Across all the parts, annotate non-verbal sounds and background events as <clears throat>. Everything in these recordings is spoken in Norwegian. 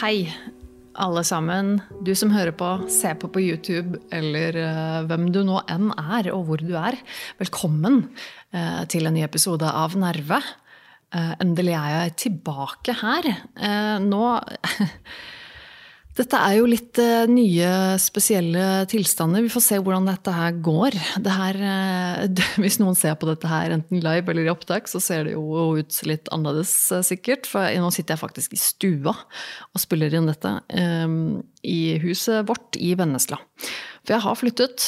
Hei, alle sammen. Du som hører på, ser på på YouTube, eller uh, hvem du nå enn er, og hvor du er. Velkommen uh, til en ny episode av Nerve. Uh, endelig er jeg tilbake her. nå <laughs> Dette er jo litt uh, nye, spesielle tilstander. Vi får se hvordan dette her går. Det her, <laughs> uh, hvis noen ser på dette her enten live eller i opptak, så ser det jo ut litt annerledes, uh, sikkert. For nå sitter jeg faktisk i stua og spiller inn dette um, i huset vårt i Vennesla. For jeg har flyttet,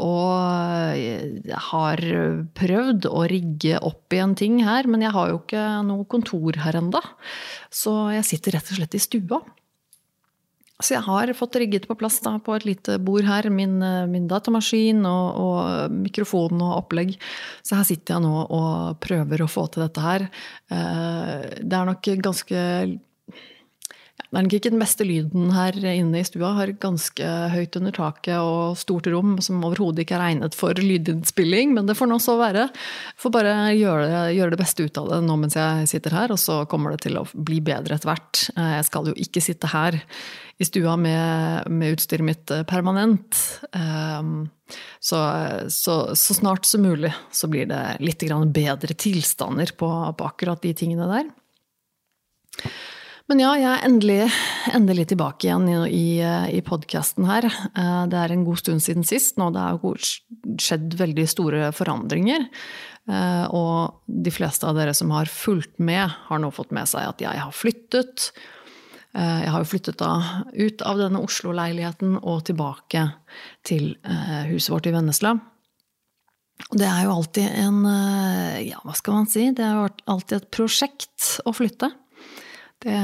og har prøvd å rigge opp igjen ting her, men jeg har jo ikke noe kontor her enda. Så jeg sitter rett og slett i stua. Så jeg har fått rigget på plass da, på et lite bord her min, eh, min datamaskin og, og, mikrofon og opplegg. Så her sitter jeg nå og prøver å få til dette her. Eh, det er nok ganske det er nok ikke den beste lyden her inne i stua. Har ganske høyt under taket og stort rom som overhodet ikke er egnet for lydinnspilling, men det får nå så være. Får bare gjøre gjøre det, beste ut av det nå mens jeg sitter her, og så kommer det til å bli bedre etter hvert. Eh, jeg skal jo ikke sitte her i stua med, med utstyret mitt eh, permanent. Um, så, så, så, snart som mulig så blir det litt bedre tilstander på, på akkurat de tingene der. Men ja, jeg er endelig, endelig tilbake igjen i, i, i podkasten her. Eh, det er en god stund siden sist nå. Det har skjedd veldig store forandringer. Eh, og de fleste av dere som har fulgt med, har nå fått med seg at jeg har flyttet. Eh, jeg har jo flyttet da ut av denne Oslo-leiligheten og tilbake til huset vårt i Vennesla. Og det er jo alltid en Ja, hva skal man si? Det har vært alltid et prosjekt å flytte. Det,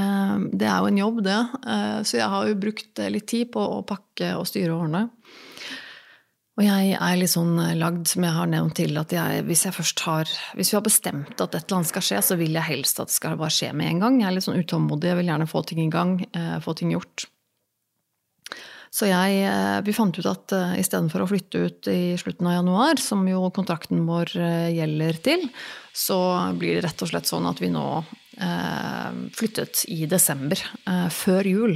det, er jo en jobb, det. Eh, så jeg har jo brukt litt tid på å pakke og styre ordne. Og jeg er litt sånn lagd, som jeg har nevnt til, at jeg, hvis jeg først har Hvis vi har bestemt at et eller annet skal skje, så vil jeg helst at det skal bare skje med en gang. Jeg er litt sånn utålmodig, jeg vil gjerne få ting i gang, eh, få ting gjort. Så jeg, eh, vi fant ut at istedenfor å flytte ut i slutten av januar, som jo kontrakten vår gjelder til, så blir det rett og slett sånn at vi nå Eh, flyttet i desember, eh, før jul.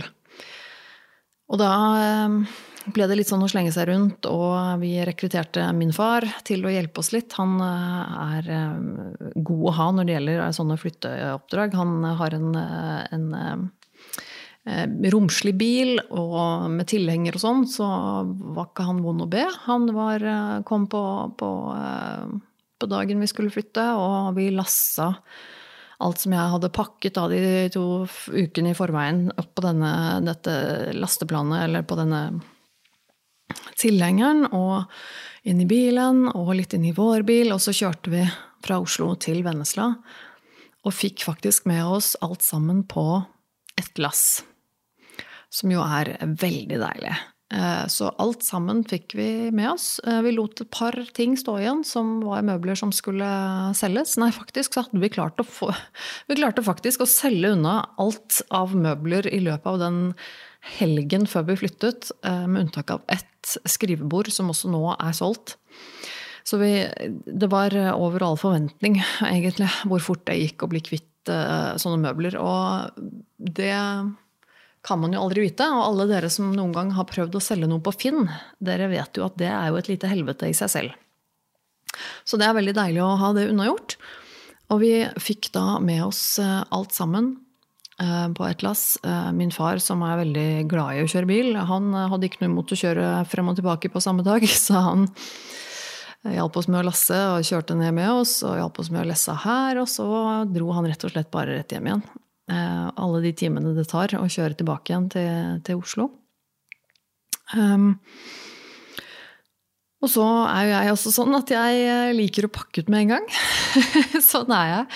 Og da eh, ble det litt sånn å slenge seg rundt, og vi rekrutterte min far til å hjelpe oss litt. Han er god å ha når det gjelder sånne flytteoppdrag. Han har en, en romslig bil, og med tilhenger og sånn, så var ikke han vond å be. Han var, kom på, på, på dagen vi skulle flytte, og vi lassa alt som jeg hadde pakket av de to ukene i forveien opp på denne, dette lasteplanet, eller på denne tilhengeren, og inn i bilen, og litt inn i vår bil. Og så kjørte vi fra Oslo til Vennesla, og fikk faktisk med oss alt sammen på et lass. Som jo er veldig deilig. Eh, så alt sammen fikk vi med oss. Eh, vi lot et par ting stå igjen som var møbler som skulle selges. Nei, faktisk så hadde vi klart å få Vi klarte faktisk å selge unna alt av møbler i løpet av den helgen før vi flyttet, eh, med unntak av ett skrivebord som også nå er solgt. Så vi, det var over all forventning, <laughs> egentlig, hvor fort det gikk å bli kvitt sånne møbler. Og det kan man jo aldri vite. Og alle dere som noen gang har prøvd å selge noe på Finn, dere vet jo at det er jo et lite helvete i seg selv. Så det er veldig deilig å ha det unnagjort. Og vi fikk da med oss eh, alt sammen eh, på et lass. Eh, min far, som er veldig glad i å kjøre bil, han hadde ikke noe imot å kjøre frem og tilbake på samme dag, <laughs> så han hjalp oss med å lasse og kjørte ned med oss og hjalp oss med å lesse her. Og så dro han rett og slett bare rett hjem igjen. Eh, alle de timene det tar å kjøre tilbake igjen til, til Oslo. Um, og så er jo jeg også sånn at jeg eh, liker å pakke ut med en gang. <laughs> sånn er jeg.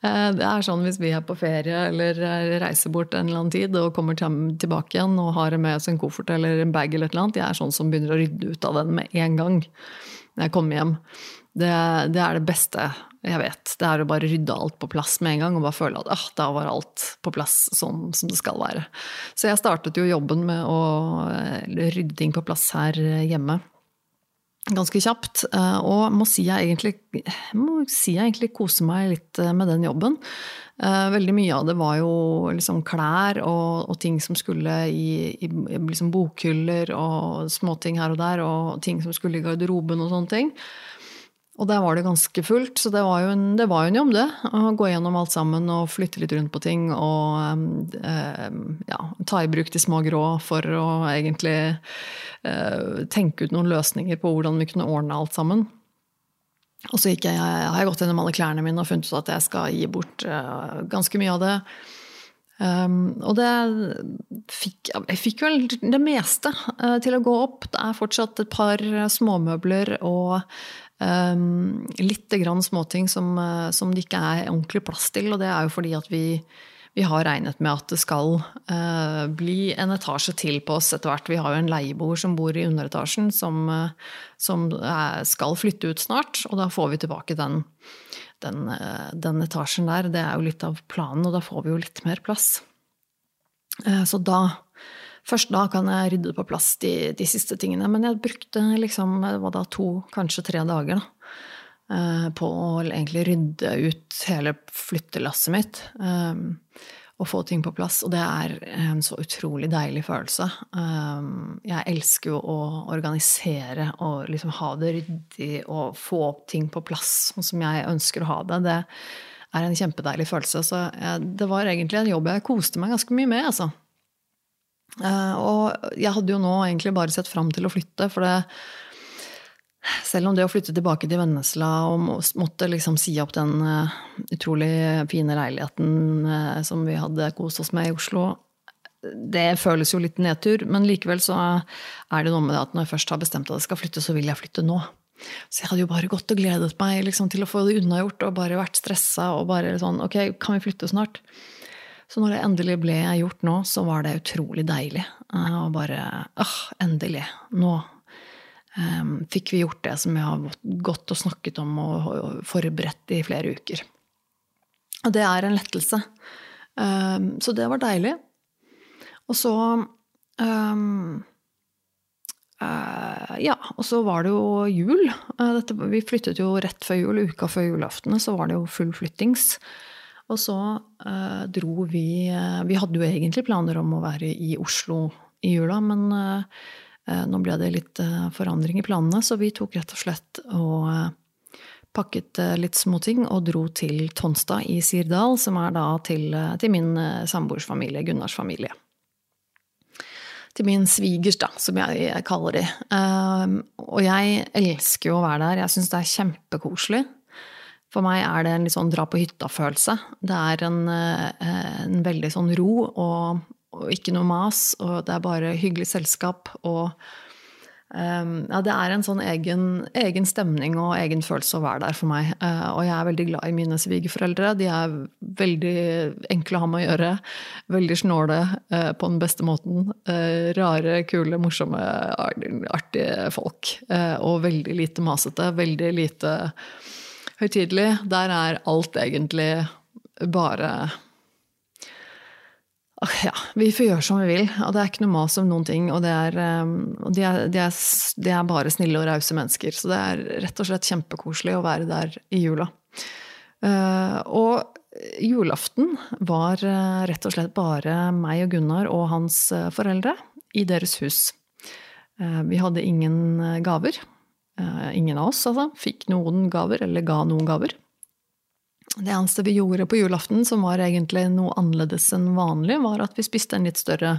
Eh, det er sånn hvis vi er på ferie eller reiser bort en eller annen tid og kommer tilbake igjen og har med oss en koffert eller en bag eller et eller annet, jeg er sånn som begynner å rydde ut av den med en gang når jeg kommer hjem. Det, det, er det beste jeg vet. Det er å bare rydde alt på plass med en gang og bare føle at ah, da var alt på plass sånn som det skal være. Så jeg startet jo jobben med å rydde ting på plass her hjemme ganske kjapt. Eh, og må si jeg egentlig, må si jeg egentlig koser meg litt eh, med den jobben. Eh, veldig mye av det var jo liksom klær og, og ting som skulle i, i liksom bokhyller og småting her og der, og ting som skulle i garderoben og sånne ting. Og der var det ganske fullt, så det var jo en, det var jo en jobb, det. Å gå gjennom alt sammen og flytte litt rundt på ting og eh, ja, ta i bruk de små grå for å egentlig eh, tenke ut noen løsninger på hvordan vi kunne ordne alt sammen. Og så jeg, har jeg gått gjennom alle klærne mine og funnet ut at jeg skal gi bort eh, ganske mye av det. Um, og det fikk, jeg fikk vel det meste uh, til å gå opp. Det er fortsatt et par småmøbler og Um, litt grann småting som, uh, som, det ikke er ordentlig plass til. Og det er jo fordi at vi, vi har regnet med at det skal uh, bli en etasje til på oss etter hvert. Vi har jo en leieboer som bor i underetasjen, som, uh, som skal flytte ut snart. Og da får vi tilbake den, den, den, etasjen der. Det er jo litt av planen, og da får vi jo litt mer plass. Så da Først da kan jeg rydde på plass de, de siste tingene. Men jeg brukte liksom, da, to, kanskje tre dager da, eh, på å egentlig rydde ut hele flyttelasset mitt. Eh, og få ting på plass. Og det er en så utrolig deilig følelse. Eh, jeg elsker jo å organisere og liksom ha det ryddig og få ting på plass sånn som jeg ønsker å ha det. Det er en kjempedeilig følelse. Så det var egentlig en jobb jeg koste meg ganske mye med, altså. Eh, og jeg hadde jo nå egentlig bare sett fram til å flytte, for det selv om det å flytte tilbake til Vennesla og måtte liksom si opp den uh, utrolig fine leiligheten uh, som vi hadde kost oss med i Oslo, det føles jo litt nedtur. Men likevel så er det noe med det at når jeg først har bestemt at jeg skal flytte, så vil jeg flytte nå. Så jeg hadde jo bare gått og gledet meg liksom, til å få det unnagjort og bare vært stressa og bare sånn Ok, kan vi flytte snart? Så når det endelig ble gjort nå, så var det utrolig deilig. Eh, og bare åh, endelig. Nå um, fikk vi gjort det som vi har gått og snakket om og forberedt i flere uker. Og det er en lettelse. Um, så det var deilig. Og så um, uh, Ja, og så var det jo jul. Uh, dette, vi flyttet jo rett før jul. Uka før julaften så var det jo full flyttings. Og så eh, dro vi eh, Vi hadde jo egentlig planer om å være i Oslo i jula, men eh, eh nå ble det litt eh, forandring i planene, så vi tok rett og slett og eh, pakket litt småting og dro til Tonstad i Sirdal, som er da til, til min samboers familie, Gunnars familie. Til min svigers, da, som jeg, kaller de. og jeg elsker jo å være der. Jeg syns det er kjempekoselig. For meg er det en litt sånn dra på hytta-følelse. Det er en, eh, en, veldig sånn ro og, og, ikke noe mas, og det er bare hyggelig selskap. Og um, ja, det er en sånn egen, egen, stemning og egen følelse å være der for meg. Uh, og jeg er veldig glad i mine svigerforeldre. De er veldig enkle å ha med å gjøre. Veldig snåle uh, på den beste måten. Uh, rare, kule, morsomme, artige folk. og veldig lite masete. Veldig lite høytidelig, der er alt egentlig bare ja, vi får gjøre som vi vil, og det er ikke noe mas om noen ting. Og, er, um, og de, er, de, er, de, er, bare snille og rause mennesker. Så det er rett og slett kjempekoselig å være der i jula. Uh, og julaften var uh, rett og slett bare meg og Gunnar og hans uh, foreldre i deres hus. Vi hadde ingen gaver. Eh, ingen av oss altså, fikk noen gaver, eller ga noen gaver. Det eneste vi gjorde på julaften som var egentlig noe annerledes enn vanlig, var at vi spiste en litt større,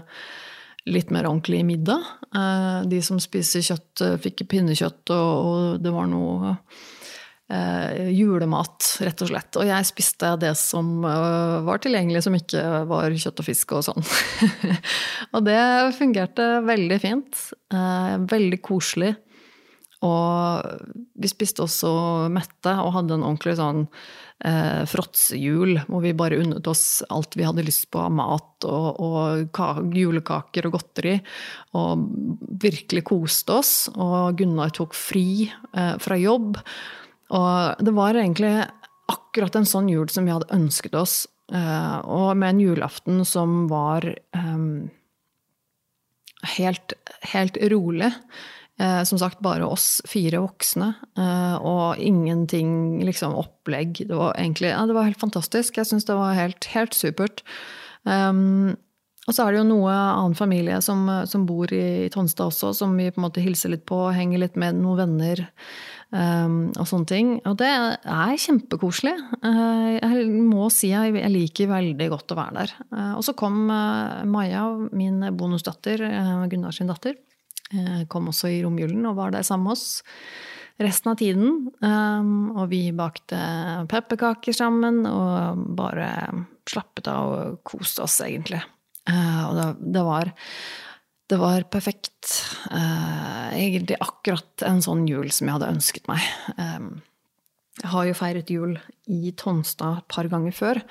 litt mer ordentlig middag. Eh, de som spiser kjøtt, eh, fikk pinnekjøtt, og det var noe julemat, rett og slett. Og jeg spiste det som var tilgjengelig, som ikke var kjøtt og fisk og sånn. <laughs> og det fungerte veldig fint. veldig koselig. Og vi spiste også mette og hadde en ordentlig sånn eh, fråtsejul hvor vi bare unnet oss alt vi hadde lyst på av mat og, og julekaker og godteri. Og virkelig koste oss. Og Gunnar tok fri eh, fra jobb. Og det var egentlig akkurat en sånn jul som vi hadde ønsket oss. Eh, og med en julaften som var um, helt, helt rolig. Uh, som sagt, bare oss fire voksne. eh, og ingenting liksom opplegg. Det var egentlig ja, det var helt fantastisk. Jeg syns det var helt, helt supert. Um, og så er det jo noe annen familie som, som bor i, i Tonstad også, som vi på en måte hilser litt på, henger litt med noen venner um, og sånne ting. Og det er kjempekoselig. Uh, jeg må si jeg, jeg, liker veldig godt å være der. Uh, og så kom uh, Maja, min bonusdatter, Gunnar sin datter, kom også i romjulen og var der sammen med oss resten av tiden. Um, og vi bakte pepperkaker sammen og bare slappet av og koste oss, egentlig. Eh, og det, var det var perfekt. Uh, egentlig akkurat en sånn jul som jeg hadde ønsket meg. Um, jeg har jo feiret jul i Tonstad et par ganger før.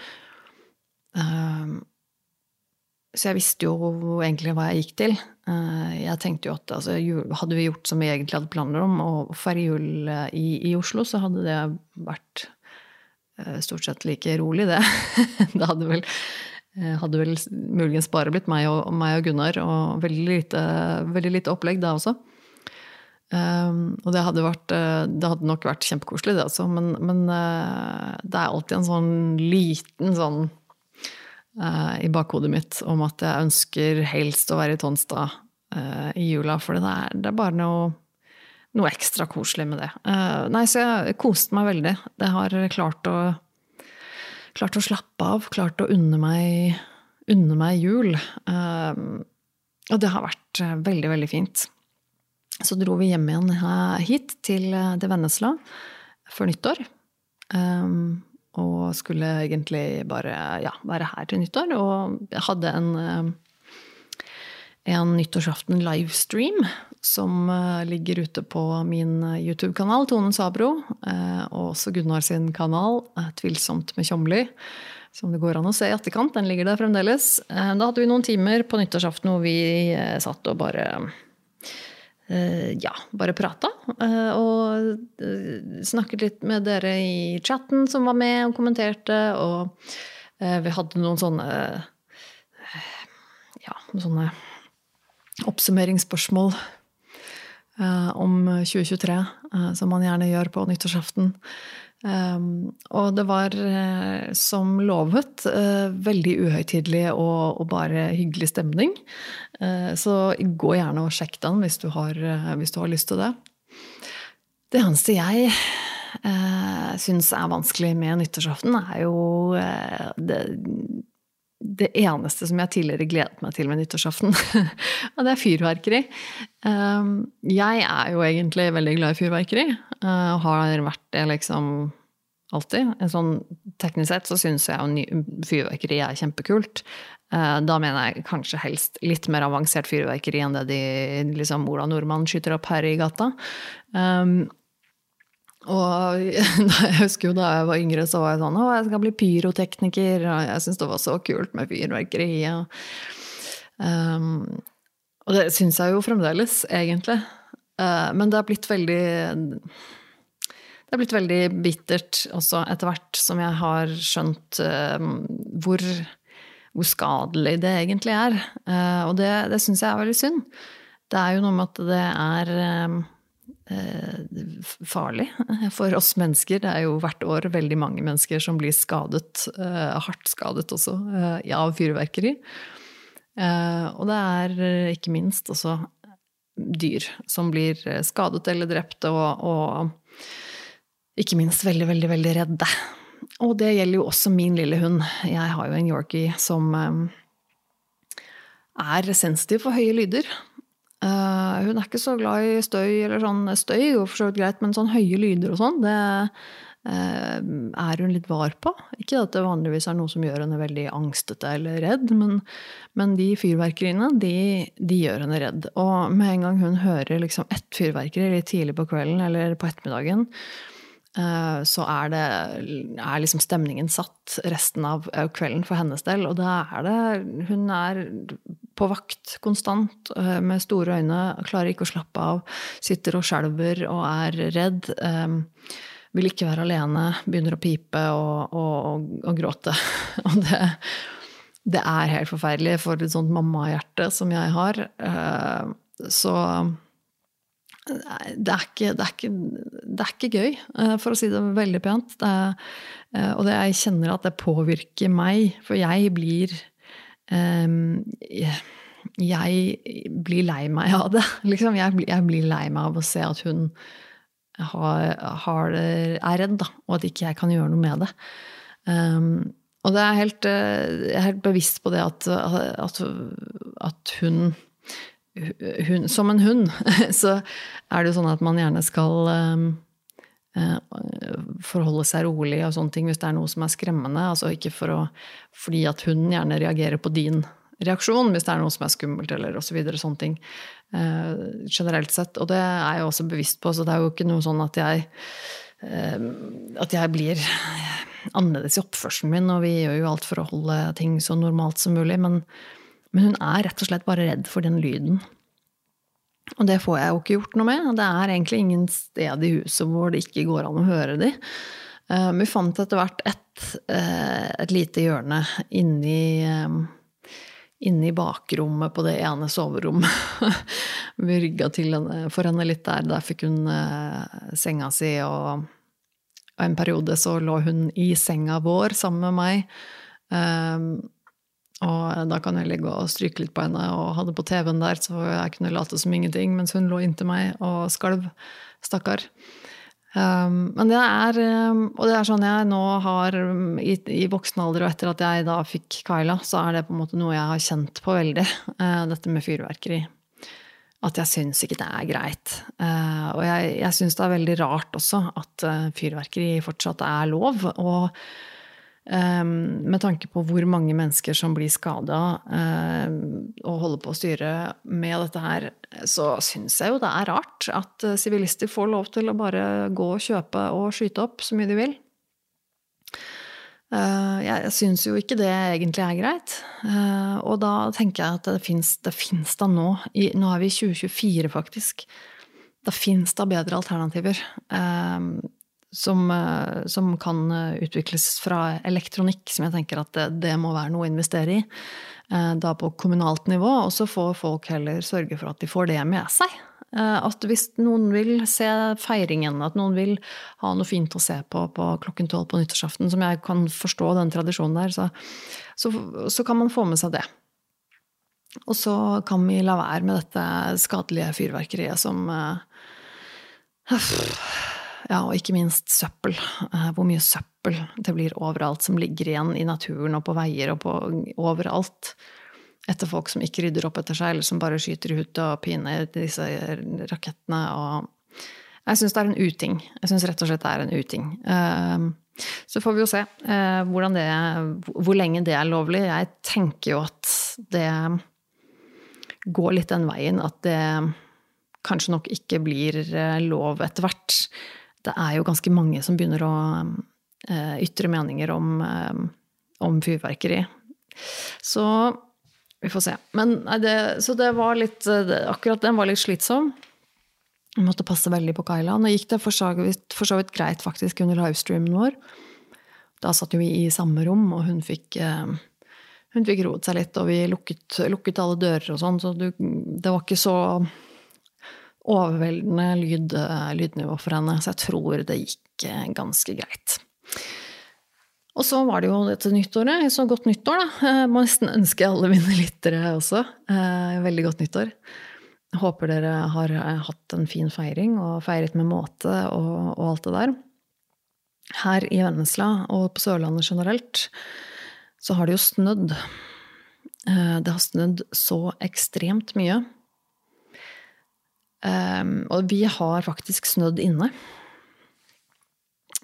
Så jeg visste jo egentlig hva jeg gikk til. Uh, jeg tenkte jo at altså, hadde vi gjort som vi egentlig hadde planer om, og feire jul i, i, Oslo, så hadde det vært uh, stort sett like rolig, det. <laughs> det hadde vel Eh, hadde vel muligens bare blitt meg og, meg og Gunnar, og veldig lite, veldig lite, opplegg da også. Um, og det hadde, vært, eh, det hadde nok vært kjempekoselig, det også, men, men det er alltid en sånn liten sånn uh, i bakhodet mitt om at jeg ønsker helst å være i Tonstad uh, i jula, for det er, det er bare noe, noe ekstra koselig med det. nei, så jeg koste meg veldig. Det har klart å klart å slappe av, klart å unne meg, unne meg jul. Og det har vært veldig, veldig fint. Så dro vi hjem igjen hit, til, til Vennesla, før nyttår. Um, og skulle egentlig bare ja, være her til nyttår. Og jeg hadde en, eh, en nyttårsaften livestream som eh, ligger ute på min YouTube-kanal, Tone Sabro, eh, og også Gunnar sin kanal, Tvilsomt med Tjomli, som det går an å se i etterkant. Den ligger der fremdeles. Da hadde vi noen timer på nyttårsaften hvor vi satt og bare ja, bare prata. Og snakket litt med dere i chatten som var med og kommenterte. Og vi hadde noen sånne ja, sånne oppsummeringsspørsmål Eh, om 2023, eh, som man gjerne gjør på nyttårsaften. Um, og det var, uh, som lovet, uh, veldig uhøytidelig og, og, bare hyggelig stemning. Uh, så gå gjerne og sjekk den hvis du har, hvis du har lyst til det. Det eneste jeg uh, syns er vanskelig med nyttårsaften, er jo det, det eneste som jeg tidligere gledet meg til med nyttårsaften. <laughs> og det er fyrverkeri. Ehm, jeg er jo egentlig veldig glad i fyrverkeri. Og har vært det liksom alltid. Sånn, teknisk sett så syns jeg jo fyrverkeri er kjempekult. Uh, da mener jeg kanskje helst litt mer avansert fyrverkeri enn det de liksom Ola Nordmann skyter opp her i gata. Og <laughs> jeg husker jo da jeg var yngre, så var jeg sånn Å, jeg skal bli pyrotekniker. Og jeg syntes det var så kult med fyrverkeri. Og, um, og det syns jeg jo fremdeles, egentlig. Uh, men det har blitt veldig Det er blitt veldig bittert også, etter hvert som jeg har skjønt uh, hvor, hvor, skadelig det egentlig er. Uh, og det, det syns jeg er veldig synd. Det er jo noe med at det er Eh, farlig for oss mennesker. Det er jo hvert år veldig mange mennesker som blir skadet, eh, hardt skadet også, eh, av fyrverkeri. Og det er ikke minst også dyr som blir skadet eller drept, og, og ikke minst veldig, veldig, veldig redde. Og det gjelder jo også min lille hund. Jeg har jo en Yorkie som er sensitiv for høye lyder. Uh, hun er ikke så glad i støy, eller sånn støy går for så vidt greit, men sånn høye lyder og sånn, det uh, er hun litt var på. Ikke at det vanligvis er noe som gjør henne veldig angstete eller redd, men, men de fyrverkeriene, de, de, gjør henne redd. Og med en gang hun hører liksom ett fyrverkeri litt tidlig på kvelden eller på ettermiddagen, så er, det, er liksom stemningen satt resten av kvelden for hennes del. Og da er det Hun er på vakt konstant eh, med store øyne, klarer ikke å slappe av, sitter og skjelver og er redd. Eh, vil ikke være alene, begynner å pipe og, og, og, og gråte. <laughs> Og det, det, er helt forferdelig for et sånt mammahjerte som jeg har. Eh, så det er, ikke, det, er ikke, det er ikke, gøy, eh, for å si det veldig pent. Det er, eh, og det, jeg kjenner at det påvirker meg, for jeg blir Jeg blir lei meg av det. <laughs> Liksom. Jeg, jeg, blir lei meg av å se at hun har, har, er redd, da, og at ikke jeg kan gjøre noe med det. Um, og det er helt, jeg er helt bevisst på det at, at, at hun hun, som en hund, <laughs> så er det jo sånn at man gjerne skal um, forholde seg rolig og sånne ting hvis det er noe som er skremmende. Altså ikke for å, fordi at hunden gjerne reagerer på din reaksjon hvis det er noe som er skummelt eller osv. Så videre, sånne ting. Uh, generelt sett. Og det er jeg også bevisst på, så det er jo ikke noe sånn at jeg uh, at jeg blir annerledes i oppførselen min, og vi gjør jo alt for å holde ting så normalt som mulig. men men hun er rett og slett bare redd for den lyden. Og det får jeg jo ikke gjort noe med. Det er egentlig ingen sted i huset hvor det ikke går an å høre de. Eh, vi fant etter hvert et, eh, et lite hjørne inni, eh, inni bakrommet på det ene soverommet. <laughs> Vi rygga til henne, for henne litt der. Der fikk hun senga si, og, og en periode så lå hun i senga vår sammen med meg. Og da kan jeg ligge og stryke litt på henne og ha det på TV-en der, så jeg kunne late som ingenting mens hun lå inntil meg og skalv. Stakkar. Um, men det er um, Og det er sånn jeg nå har i, i, voksen alder, og etter at jeg da fikk Kyla, så er det på en måte noe jeg har kjent på veldig. Uh, <laughs> dette med fyrverkeri. At jeg syns ikke det er greit. Uh, og jeg, jeg syns det er veldig rart også at uh, fyrverkeri fortsatt er lov. og med tanke på hvor mange mennesker som blir skada ehm, og holder på å styre med dette her, så syns jeg jo det er rart at eh, sivilister får lov til å bare gå og kjøpe og skyte opp så mye de vil. Eh, jeg syns jo ikke det egentlig er greit. Eh, og da tenker jeg at det fins, da nå, nå er vi i 2024 faktisk, da fins da bedre alternativer. Som, eh, som, kan eh, utvikles fra elektronikk, som jeg tenker at det, det, må være noe å investere i. Eh, da på kommunalt nivå. Og så får folk heller sørge for at de får det med seg. At hvis noen vil se feiringen, at noen vil ha noe fint å se på på klokken tolv på nyttårsaften, som jeg kan forstå den tradisjonen der, så, så, så kan man få med seg det. Og så kan vi la være med dette skadelige fyrverkeriet som <sighs> uh, ja, og ikke minst søppel. Eh, hvor mye søppel det blir overalt som ligger igjen i naturen og på veier og på overalt. Etter folk som ikke rydder opp etter seg, eller som bare skyter i huet og piner disse rakettene. Og jeg syns det er en uting. Jeg syns rett og slett det er en uting. Eh, så får vi jo se eh, det, hvor lenge det er lovlig. Jeg tenker jo at det går litt den veien at det kanskje nok ikke blir lov etter hvert det er jo ganske mange som begynner å uh, ytre meninger om, uh, om, fyrverkeri. Så vi får se. Men, det, så det var litt det, Akkurat den var litt slitsom. Vi måtte passe veldig på Kaila. Nå gikk det for så, vidt, greit faktisk under livestreamen vår. Da satt vi i samme rom, og hun fikk hun fikk roet seg litt, og vi lukket, lukket alle dører og sånn, så det var ikke så overveldende lyd, lydnivå for henne, så jeg tror det gikk eh, ganske greit. Og så var det jo dette nyttåret. Så godt nyttår, da. Eh, må nesten ønske alle mine lyttere også. Eh, veldig godt nyttår. Jeg håper dere har hatt en fin feiring og feiret med måte og, og alt det der. Her i Vennesla og på Sørlandet generelt så har det jo snødd. Det har snødd så ekstremt mye Um, og vi har faktisk snødd inne.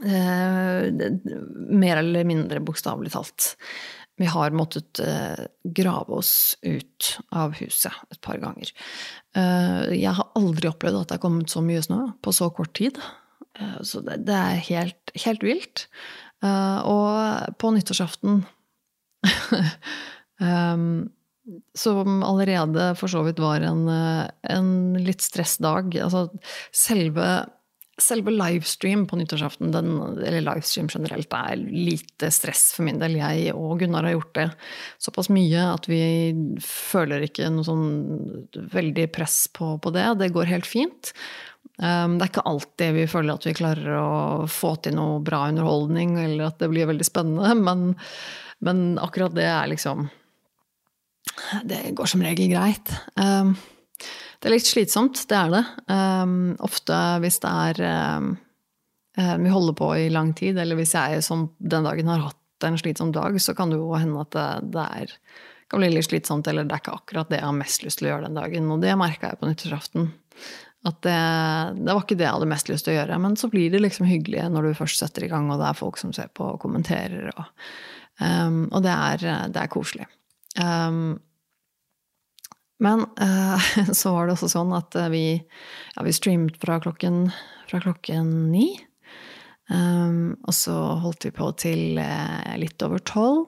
Uh, mer eller mindre bokstavelig talt. Vi har måttet uh, grave oss ut av huset et par ganger. Uh, jeg har aldri opplevd at det er kommet så mye snø på så kort tid. så det, det, er helt, helt vilt. og på nyttårsaften um, <laughs> som allerede for så vidt var en, en litt stressdag. Altså selve, selve livestream på nyttårsaften, den, eller livestream generelt, er lite stress for min del. Jeg og Gunnar har gjort det såpass mye at vi føler ikke noe sånn veldig press på, på det. Det går helt fint. Um, det er ikke alltid vi føler at vi klarer å få til noe bra underholdning, eller at det blir veldig spennende, <laughs> men, men akkurat det er liksom Det går som regel greit. Um, det er litt slitsomt, det er det. Um, ofte hvis det er um, Vi holder på i lang tid, eller hvis jeg som den dagen har hatt en slitsom dag, så kan det jo hende at det, det er, kan bli litt slitsomt, eller det er ikke akkurat det jeg har mest lyst til å gjøre den dagen. Og det merka jeg på nyttårsaften. At det, det, var ikke det jeg hadde mest lyst til å gjøre. Men så blir det liksom hyggelig når du først setter i gang, og det er folk som ser på og kommenterer. Og, um, og det, er, det, er, koselig. Um, men uh, <laughs> så var det også sånn at eh, vi, ja, vi streamet fra klokken, fra klokken ni. Um, og så holdt vi på til uh, litt over tolv.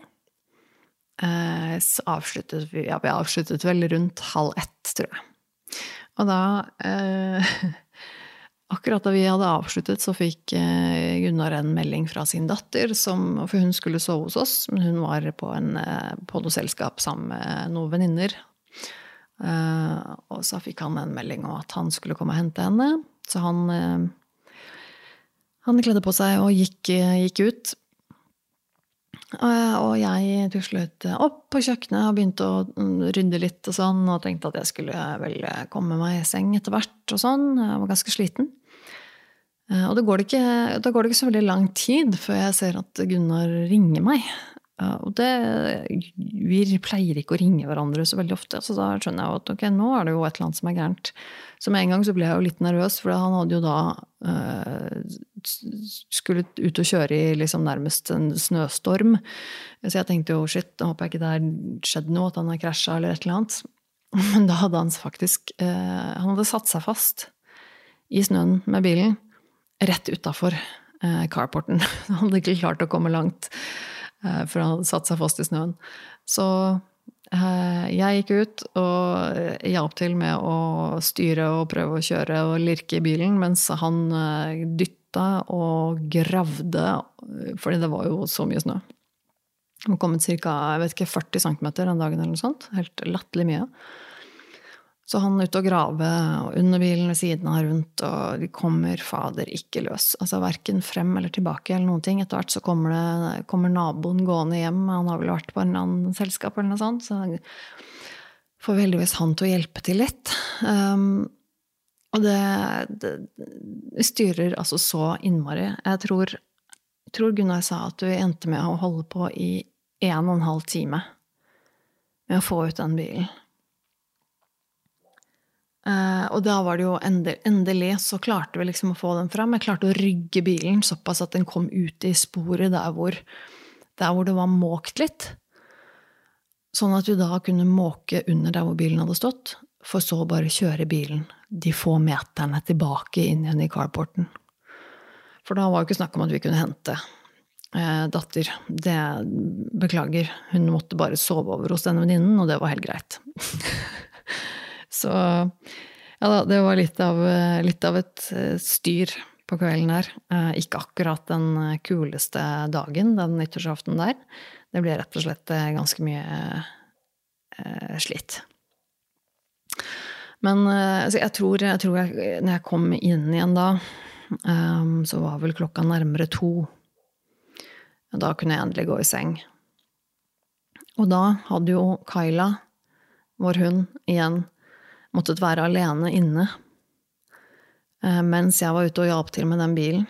Uh, så avsluttet vi Ja, vi avsluttet vel rundt halv ett, tror jeg. Og da <laughs> Akkurat da vi hadde avsluttet, så fikk Gunnar en melding fra sin datter, som, for hun skulle sove hos oss, men hun var på, en, på noe selskap sammen med noen venninner Uh, og så fikk han en melding om at han skulle komme og hente henne. Så han, han kledde på seg og gikk, gikk ut. Uh, og jeg tuslet opp på kjøkkenet og begynte å mm, rydde litt og sånn, og tenkte at jeg skulle vel komme meg i seng etter hvert og sånn. Jeg var ganske sliten. Og da går, da går det ikke så veldig lang tid før jeg ser at Gunnar ringer meg. Og det, vi pleier ikke å ringe hverandre så veldig ofte, så da skjønner jeg at ok, nå er det jo et eller annet som er gærent. Så med en gang så ble jeg jo litt nervøs, for han hadde jo da øh, skulle ut og kjøre i liksom nærmest en snøstorm. Så jeg tenkte jo shit, da håper jeg ikke det har skjedd noe, at han har krasja eller et eller annet. <laughs> Men da hadde han faktisk øh, Han hadde satt seg fast i snøen med bilen rett utafor øh, carporten. <laughs> Han hadde ikke klart å komme langt. Eh, for han hadde satt seg fast i snøen. Så eh, jeg gikk ut og hjalp til med å styre og prøve å kjøre og lirke i bilen, mens han eh, dytta og gravde, fordi det var jo så mye snø. Det var kommet ca. 40 cm den dagen eller noe sånt. Helt latterlig mye. Så han er ute og grave under bilen ved siden av rundt, og de kommer fader ikke løs. Altså Verken frem eller tilbake eller noen ting. Etter hvert så kommer, det, kommer naboen gående hjem, han har vel vært på en annen selskap eller noe sånt, så får vi heldigvis han til å hjelpe til litt. Um, og det, det, styrer altså så innmari. Jeg tror, tror Gunnar sa at du endte med å holde på i en og en halv time med å få ut den bilen. Uh, og da var det jo endelig, endelig, så klarte vi liksom å få den fram. Jeg klarte å rygge bilen såpass at den kom ut i sporet der hvor, der hvor det var måkt litt. Sånn at vi da kunne måke under der hvor bilen hadde stått, for så bare kjøre bilen de få meterne tilbake inn igjen i carporten. For da var det ikke snakk om at vi kunne hente eh, datter. Det beklager, hun måtte bare sove over hos denne venninnen, og det var helt greit. <laughs> Så ja da, det var litt av, litt av et eh, styr på kvelden der. Eh, ikke akkurat den kuleste dagen, den nyttårsaften der. Det ble rett og slett eh, ganske mye eh, slitt. Men jeg, tror, jeg tror jeg, når jeg kom inn igjen da, så var vel klokka nærmere to. Da kunne jeg endelig gå i seng. Og da hadde jo Kyla, vår hund, igjen måttet være alene inne eh, mens jeg var ute og hjalp til med den bilen.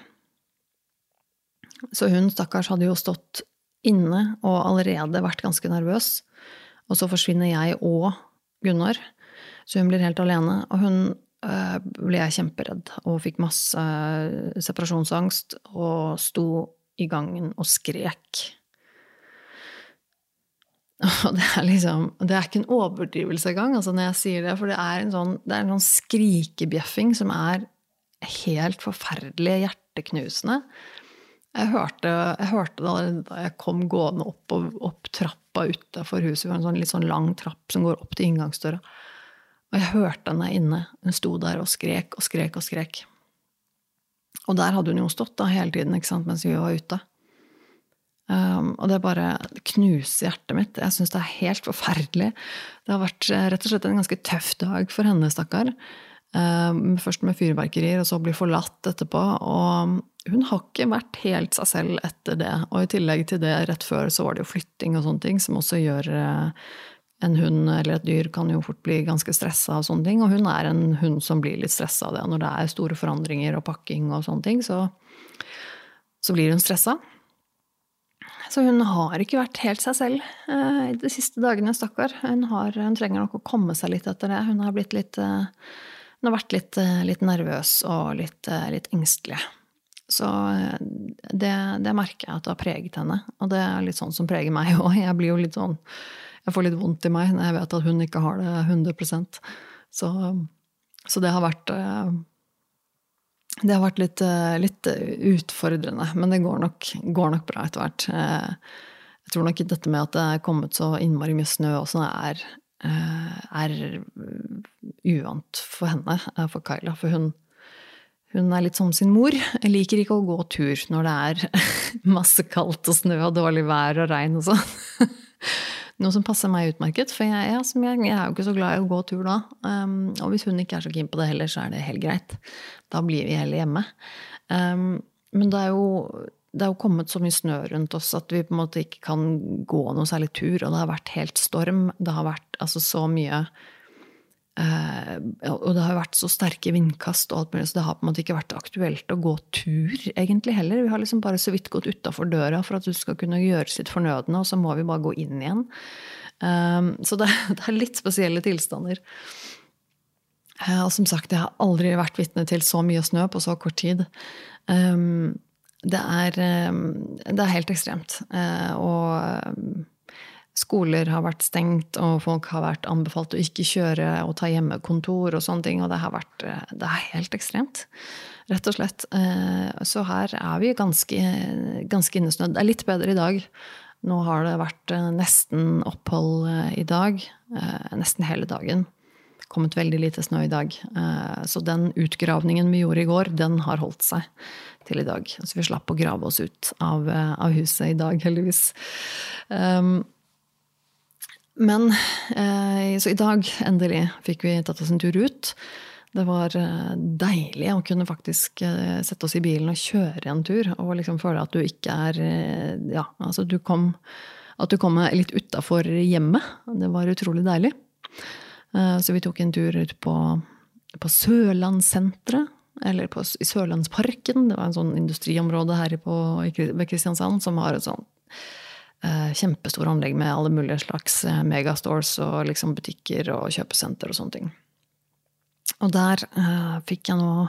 Så hun, stakkars, hadde jo stått inne og allerede vært ganske nervøs. Og så forsvinner jeg og Gunnar, så hun blir helt alene. Og hun øh, ble jeg kjemperedd og fikk masse øh, separasjonsangst og sto i gangen og skrek. <laughs> Og det er liksom Det er ikke en overdrivelse engang, altså når jeg sier det, for det er en sånn, det er en skrikebjeffing som er helt forferdelig hjerteknusende. Jeg hørte, jeg hørte det da jeg kom gående opp, opp trappa utafor huset. Det var en sånn, litt sånn lang trapp som går opp til inngangsdøra. Og jeg hørte henne inne. Hun sto der og skrek og skrek og skrek. Og der hadde hun jo stått da hele tiden sant, mens vi var ute. Um, og det bare knuser hjertet mitt. Jeg syns det er helt forferdelig. Det har vært eh, rett og slett en ganske tøff dag for henne, stakkar. Um, først med fyrverkerier, og så bli forlatt etterpå. Og hun har ikke vært helt seg selv etter det. Og i tillegg til det, rett før så var det jo flytting og sånne ting, som også gjør uh, en hund eller et dyr kan jo fort bli ganske stressa av sånne ting. Og hun er en hund som blir litt stressa av det. Når det er store forandringer og pakking og sånne ting, så, så blir hun stressa. Så hun har ikke vært helt seg selv eh, de siste dagene, stakkar. Hun, hun, trenger nok å komme seg litt etter det. Hun har, litt, eh, hun har vært litt, eh, litt, nervøs og litt, litt engstelig. Så det, det, merker jeg at det har preget henne. Og det er litt sånn som preger meg <laughs> òg. Jeg blir jo litt sånn jeg får litt vondt i meg når jeg vet at hun ikke har det 100% Så, så det har vært det har vært litt, eh, litt utfordrende, men det går nok, går nok, bra etter hvert. Eh, jeg tror nok dette med at det er kommet så innmari mye snø også, er, er uvant for henne, for Kyla. For hun, hun er litt som sin mor. Jeg liker ikke å gå tur når det er <laughs> masse kaldt og snø og dårlig vær og regn og sånn. <laughs> Noe som passer meg utmerket, for jeg, jeg, jeg, er jo ikke så glad i å gå tur da. Um, og hvis hun ikke er så keen på det heller, så er det helt greit. Da blir vi heller hjemme. Um, men det er, jo, det er jo kommet så mye snø rundt oss at vi på en måte ikke kan gå noe særlig tur. Og det har vært helt storm. Det har vært altså så mye Uh, og det har vært så sterke vindkast, og alt mulig, så det har på en måte ikke vært aktuelt å gå tur egentlig heller. Vi har liksom bare så vidt gått utafor døra for at du skal kunne gjøre sitt fornødne, og så må vi bare gå inn igjen. Um, så det, <laughs> det, er litt spesielle tilstander. Uh, og som sagt, jeg har aldri vært vitne til så mye snø på så kort tid. Um, det, er, um, det er helt ekstremt. Uh, og skoler har vært stengt, og folk har vært anbefalt å ikke kjøre og ta hjemmekontor og sånne ting. Og det har vært eh, det er helt ekstremt, rett og slett. Eh, så her er vi ganske, ganske innesnødd. Det er litt bedre i dag. Nå har det vært eh, nesten opphold i dag. Nesten hele dagen. Kommet veldig lite snø i dag. Så den utgravningen vi gjorde i går, den har holdt seg til i dag. Så vi slapp å grave oss ut av, av huset i dag, heldigvis. Um, men eh, så i dag, endelig, fikk vi tatt oss en tur ut. Det var eh, deilig å kunne faktisk eh, sette oss i bilen og kjøre en tur. Og liksom føle at du ikke er Ja, altså du kom At du kom litt utafor hjemmet. Det var utrolig deilig. Så vi tok en tur ut på, på Sørlandssenteret. Eller på, i Sørlandsparken. Det var en sånn industriområde her på, ved Kristiansand som har et sånt Eh, kjempestore anlegg med alle mulige slags eh, megastores og liksom butikker og kjøpesenter og sånne ting. Og der uh, fikk jeg nå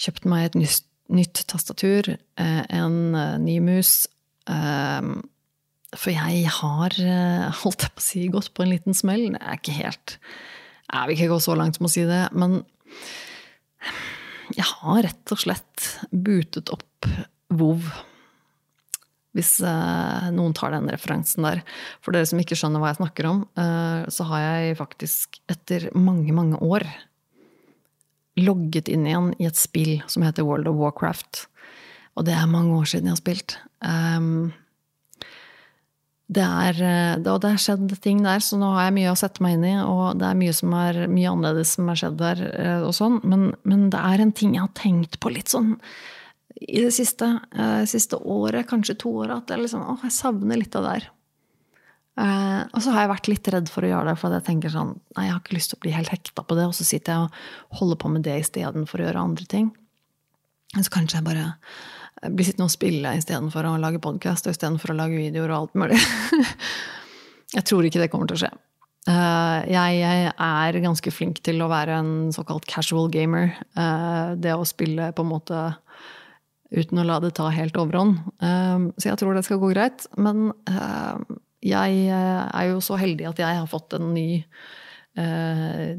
kjøpt meg et nytt, nytt tastatur, uh, en uh, ny mus. for jeg har, <laughs> holdt jeg på å si, gått på en liten smell. Det er ikke helt Jeg vil ikke gå så langt som å si det, men jeg har rett og slett butet opp Vov hvis eh, noen tar den referansen der. For dere som ikke skjønner hva jeg snakker om, eh, så har jeg faktisk etter mange, mange år logget inn igjen i et spill som heter World of Warcraft. Og det er mange år siden jeg har spilt. Um, det er, eh, og det har skjedd ting der, så nå har jeg mye å sette meg inn i. Og det er mye, som er, mye annerledes som har skjedd der, og sånn. Men, men det er en ting jeg har tenkt på litt sånn i det siste, uh, siste året, kanskje to åra, at jeg, liksom, å, jeg savner litt av det der. Uh, og så har jeg vært litt redd for å gjøre det, for jeg tenker sånn, nei, jeg har ikke lyst til å bli helt hekta på det, og så sitter jeg og holder på med det istedenfor å gjøre andre ting. Så kanskje jeg bare blir sittende og spille istedenfor å lage podkast og istedenfor å lage videoer og alt mulig. <laughs> jeg tror ikke det kommer til å skje. Uh, jeg, jeg, er ganske flink til å være en såkalt casual gamer. Uh, det å spille på en måte uten å la det ta helt overhånd. Ehm, så jeg tror det skal gå greit. Men ehm, jeg eh, er jo så heldig at jeg har fått en ny, eh,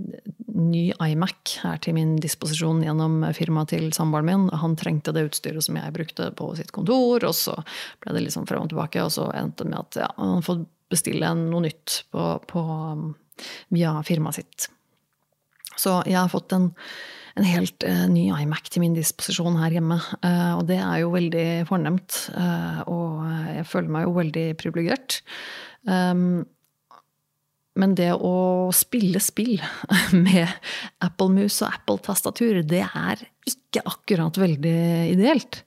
ny iMac her til min disposisjon gjennom firmaet til samboeren min. Han trengte det utstyret som jeg brukte på sitt kontor, og så ble det liksom frem og tilbake, og så endte det med at ja, han får bestille noe nytt på, på, via firmaet sitt. Så jeg har fått en en helt uh, ny iMac til min disposisjon her hjemme. Uh, og det er jo veldig fornemt. Uh, og jeg føler meg jo veldig privilegert. Um, men det å spille spill <laughs> med Apple-mus og Apple-tastatur, det er ikke akkurat veldig ideelt.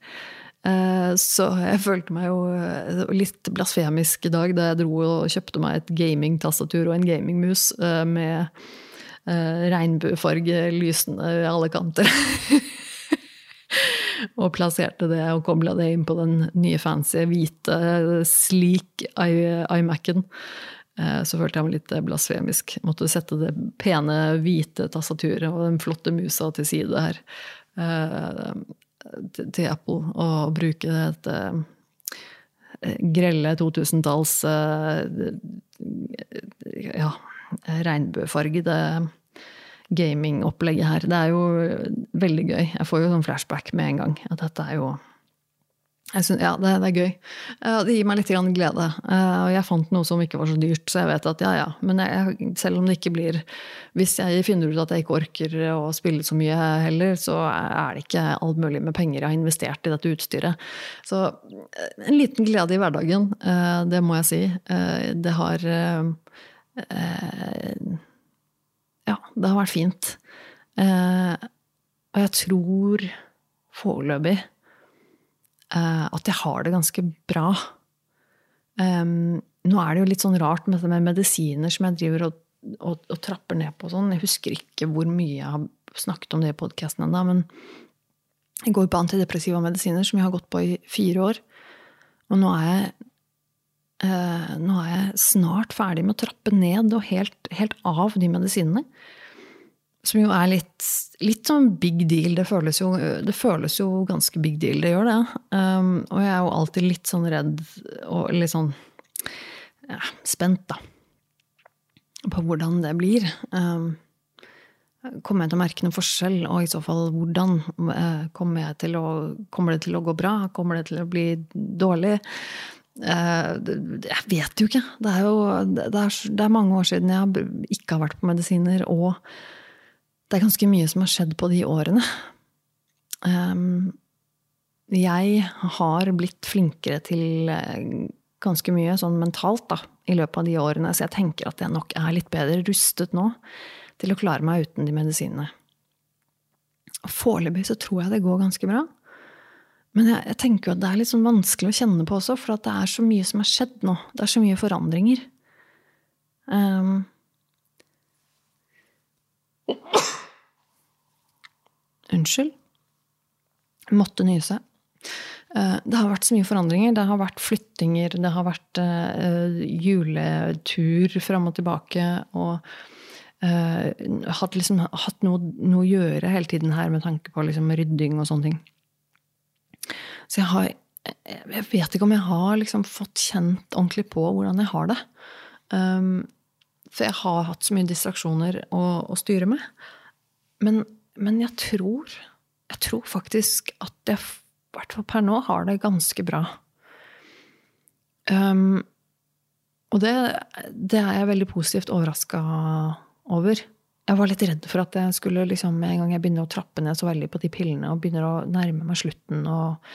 Så jeg følte meg jo litt blasfemisk i dag da jeg dro og kjøpte meg et gamingtastatur og en gamingmus med uh, regnbuefarge lysende i alle kanter. <laughs> og plasserte det og kobla det inn på den nye fancy hvite sleek iMac-en. Uh, så følte jeg meg litt blasfemisk. Måtte sette det pene, hvite tastaturet og den flotte musa til side her. Til Apple og bruke dette grelle 2000-talls ja, regnbuefargede gamingopplegget her. Det er jo veldig gøy. Jeg får jo sånn flashback med en gang. At dette er jo Synes, ja, det, det, er gøy. Det gir meg litt glede. Eh, og jeg fant noe som ikke var så dyrt, så jeg vet at ja, ja. Men jeg, selv om det ikke blir Hvis jeg finner ut at jeg ikke orker å spille så mye heller, så er det ikke alt mulig med penger jeg har investert i dette utstyret. Så eh, en liten glede i hverdagen, eh, det må jeg si. Det har ja, det har vært fint. Eh, og jeg tror foreløpig eh, at jeg har det ganske bra. Nå er det jo litt sånn rart med, med medisiner som jeg driver og, og, og trapper ned på. Sånn. Jeg husker ikke hvor mye jeg har snakket om det i podkasten ennå. Men jeg går på antidepressiva medisiner som jeg har gått på i fire år. Og nå er jeg eh, nå er jeg snart ferdig med å trappe ned og helt, helt av de medisinene. Som jo er litt, litt sånn big deal. Det føles, jo, det føles, jo, ganske big deal, det gjør det. Um, og jeg er jo alltid litt sånn redd og litt sånn ja, spent, da. På hvordan det blir. Um, kommer jeg til å merke noen forskjell, og i så fall hvordan? Uh, kommer, å, kommer, det til å gå bra? Kommer det til å bli dårlig? Uh, jeg vet jo ikke. Det er jo det er, det er mange år siden jeg ikke har vært på medisiner. og det er ganske mye som har skjedd på de årene. Um, jeg har blitt flinkere til eh, ganske mye sånn mentalt da, i løpet av de årene, så jeg tenker at jeg nok er litt bedre rustet nå til å klare meg uten de medisinene. Foreløpig så tror jeg det går ganske bra. Men jeg, jeg tenker jo at det er litt sånn vanskelig å kjenne på også, for det er så mye som har skjedd nå. Det er så mye forandringer. Um, Unnskyld. Måtte nyse. Eh, det har vært så mye forandringer. Det har vært flyttinger, det har vært uh, juletur fram og tilbake. Og uh, hatt, liksom, hatt noe, noe, å gjøre hele tiden her med tanke på liksom, rydding og sånne ting. Så jeg har Jeg vet ikke om jeg har liksom, fått kjent ordentlig på hvordan jeg har det. Um, for jeg har hatt så mye distraksjoner å, å styre med. Men men jeg tror, jeg tror faktisk at jeg, i hvert fall per nå, har det ganske bra. Um, og det, det, er jeg veldig positivt overraska over. Jeg var litt redd for at jeg skulle liksom, en gang jeg begynner å trappe ned så veldig på de pillene og begynner å nærme meg slutten og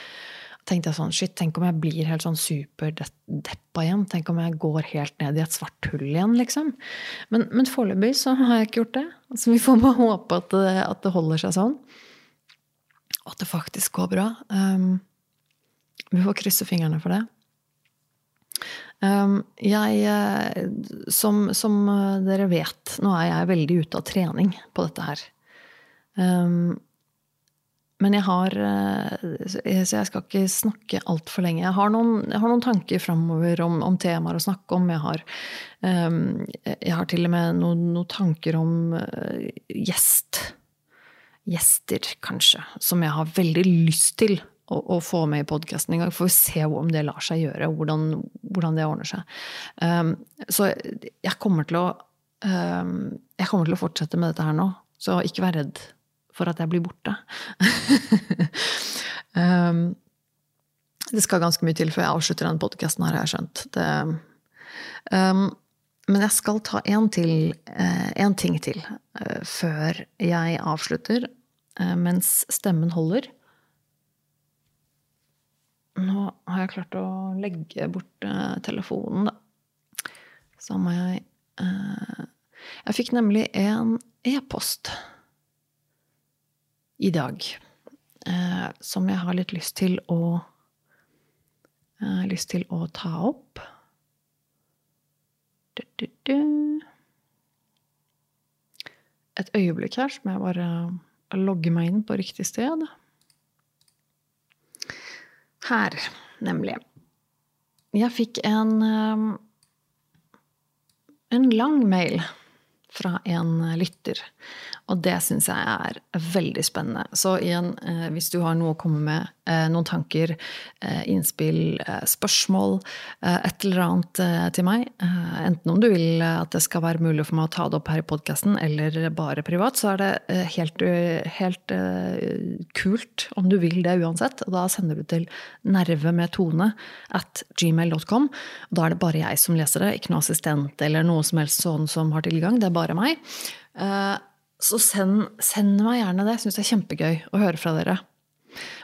tenkte jeg sånn, shit, Tenk om jeg blir helt sånn superdeppa igjen? Tenk om jeg går helt ned i et svart hull igjen, liksom? Men, men foreløpig så har jeg ikke gjort det. Så vi får bare håpe at det, at det holder seg sånn. Og at det faktisk går bra. Um, vi får krysse fingrene for det. Um, jeg, eh, som, som, dere vet, nå er jeg veldig ute av trening på dette her. Um, men jeg har eh, Så jeg skal ikke snakke altfor lenge. Jeg har noen, noen tanker framover om, om, temaer å snakke om. Jeg har, um, jeg har til og med noen, noen tanker om gjest. Gjester, kanskje. Som jeg har veldig lyst til å, å få med i podkasten en gang. Får vi se om det lar seg gjøre, hvordan, hvordan det ordner seg. Um, så jeg kommer å um, Jeg kommer til å fortsette med dette her nå. Så ikke vær redd for at jeg blir borte. <laughs> um, det skal ganske mye til før jeg avslutter den podkasten, har jeg skjønt. Det, um, men jeg skal ta til, uh, ting til uh, før jeg avslutter. eh, mens stemmen holder. Nå har jeg klart å legge bort eh, telefonen, da. Så må jeg eh, Jeg fikk nemlig en e-post i dag eh, som jeg har litt lyst til å lyst til å ta opp. Du, du, du. Et øyeblikk her, så må jeg bare logge meg inn på riktig sted. Her, nemlig. Jeg fikk en en lang mail fra en lytter. Og det syns jeg er veldig spennende. Så igjen, eh, hvis du har noe å komme med, noen tanker, eh, innspill, spørsmål, et eller annet til meg, enten om du vil at det skal være mulig for meg å ta det opp her i podkasten, eller bare privat, så er det helt, helt kult om du vil det uansett. Og da sender du til nerve med at gmail.com. Da er det bare jeg som leser det, ikke noe assistent eller noe som helst sånn som har tilgang. Det er bare meg. Så send, send meg gjerne det. Syns det er kjempegøy å høre fra dere.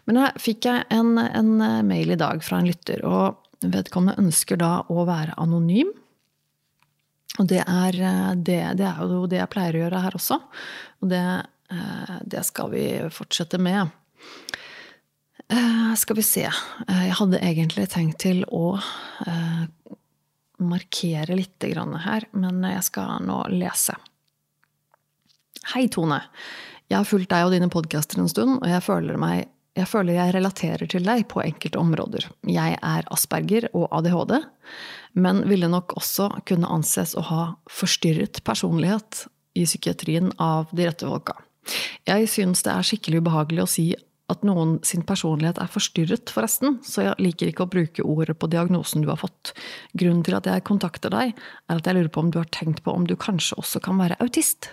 Men her fikk jeg en, en, mail i dag fra en lytter, og vedkommende ønsker da å være anonym. Og det er, det, det er jo det jeg pleier å gjøre her også. Og det, det skal vi fortsette med. Skal vi se. Jeg hadde egentlig tenkt til å markere litt her, men jeg skal nå lese. Hei, Tone. Jeg har fulgt deg og dine podkaster en stund, og jeg føler, meg, jeg føler jeg relaterer til deg på enkelte områder. Jeg er asperger og ADHD, men ville nok også kunne anses å ha forstyrret personlighet i psykiatrien av de rette folka. Jeg syns det er skikkelig ubehagelig å si at noen sin personlighet er forstyrret, forresten, så jeg liker ikke å bruke ordet på diagnosen du har fått. Grunnen til at jeg kontakter deg, er at jeg lurer på om du har tenkt på om du kanskje også kan være autist?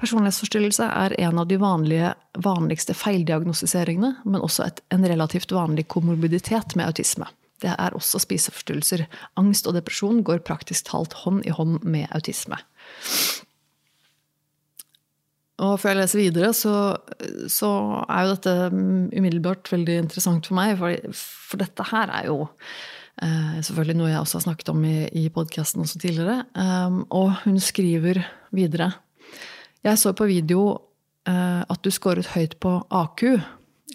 Personlighetsforstyrrelse er en av de vanlige, vanligste feildiagnostiseringene, men også et, en relativt vanlig komorbiditet med autisme. Det er også spiseforstyrrelser. Angst og depresjon går praktisk talt hånd i hånd med autisme. Og før jeg leser videre, så, så er jo dette umiddelbart veldig interessant for meg. For, for dette her er jo eh, selvfølgelig noe jeg også har snakket om i, i podkasten tidligere. Um, og hun skriver videre jeg så på video uh, at du scoret høyt på AQ.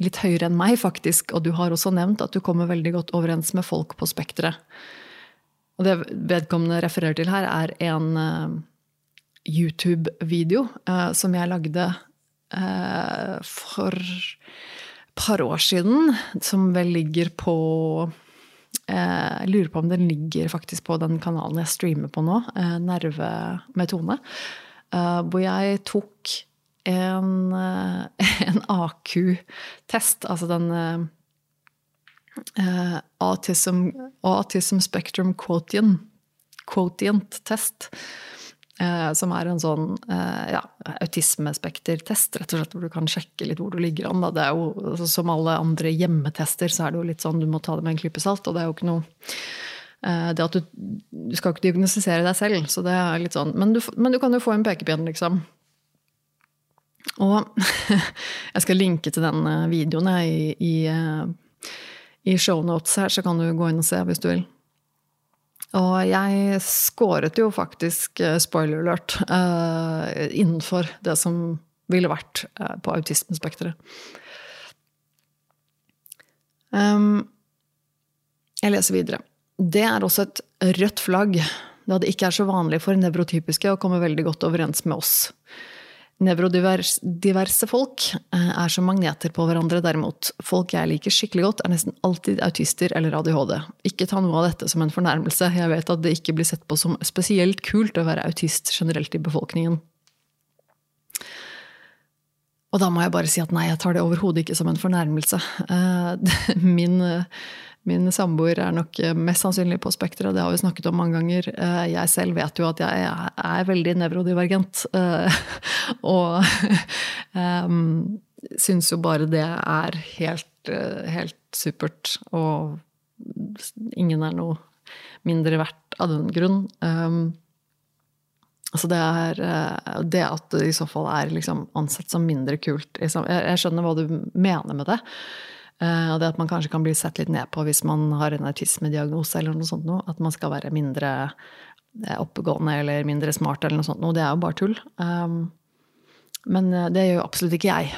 Litt høyere enn meg, faktisk. Og du har også nevnt at du kommer veldig godt overens med folk på spekteret. Og det vedkommende refererer til her, er en uh, YouTube-video uh, som jeg lagde for et par år siden. Som vel ligger på jeg lurer på om den ligger faktisk på den kanalen jeg streamer på nå, Nerve med Tone. Eh, hvor jeg tok en, eh, <laughs> en AQ-test, altså den uh, autism, autism, Spectrum Quotient, quotient-test. Uh, som er en sånn ja, autismespektertest, rett og slett, hvor du kan sjekke litt hvor du ligger an. Det er jo, altså, som alle andre hjemmetester, så er det jo litt sånn du må ta det med en klype salt. Og det er jo ikke noe Eh, det at du, du skal ikke diagnostisere deg selv, så det er litt sånn. Men du, men du kan jo få en pekepinn, liksom. Og <laughs> jeg skal linke til den eh, videoen i, i, eh, i shownotes her, så kan du gå inn og se hvis du vil. Og jeg scoret jo faktisk, spoiler alert, innenfor det som ville vært på autismespekteret. Um, jeg leser videre. Det er også et rødt flagg, da det ikke er så vanlig for nevrotypiske å komme veldig godt overens med oss. Nevrodiverse folk eh, er som magneter på hverandre, derimot. Folk jeg liker skikkelig godt, er nesten alltid autister eller ADHD. Ikke ta noe av dette som en fornærmelse, jeg vet at det ikke blir sett på som spesielt kult å være autist generelt i befolkningen. Og da må jeg bare si at nei, jeg tar det overhodet ikke som en fornærmelse. Eh, <laughs> min Min samboer er nok eh, mest sannsynlig på spekteret, det har vi snakket om mange ganger. Eh, jeg selv vet jo at jeg er veldig nevrodivergent. Eh, <laughs> og <laughs> um, syns jo bare det er helt, helt supert. Og ingen er noe mindre verdt av den grunn. Altså det, er, det at det i så fall er liksom ansett som mindre kult liksom. Jeg skjønner hva du mener med det. Eh, og det at man kanskje kan bli sett litt ned på hvis man har en autismediagnose eller noe sånt noe. At man skal være mindre eh, oppegående eller mindre smart eller noe sånt noe. Det er jo bare tull. Men det gjør jo absolutt ikke jeg.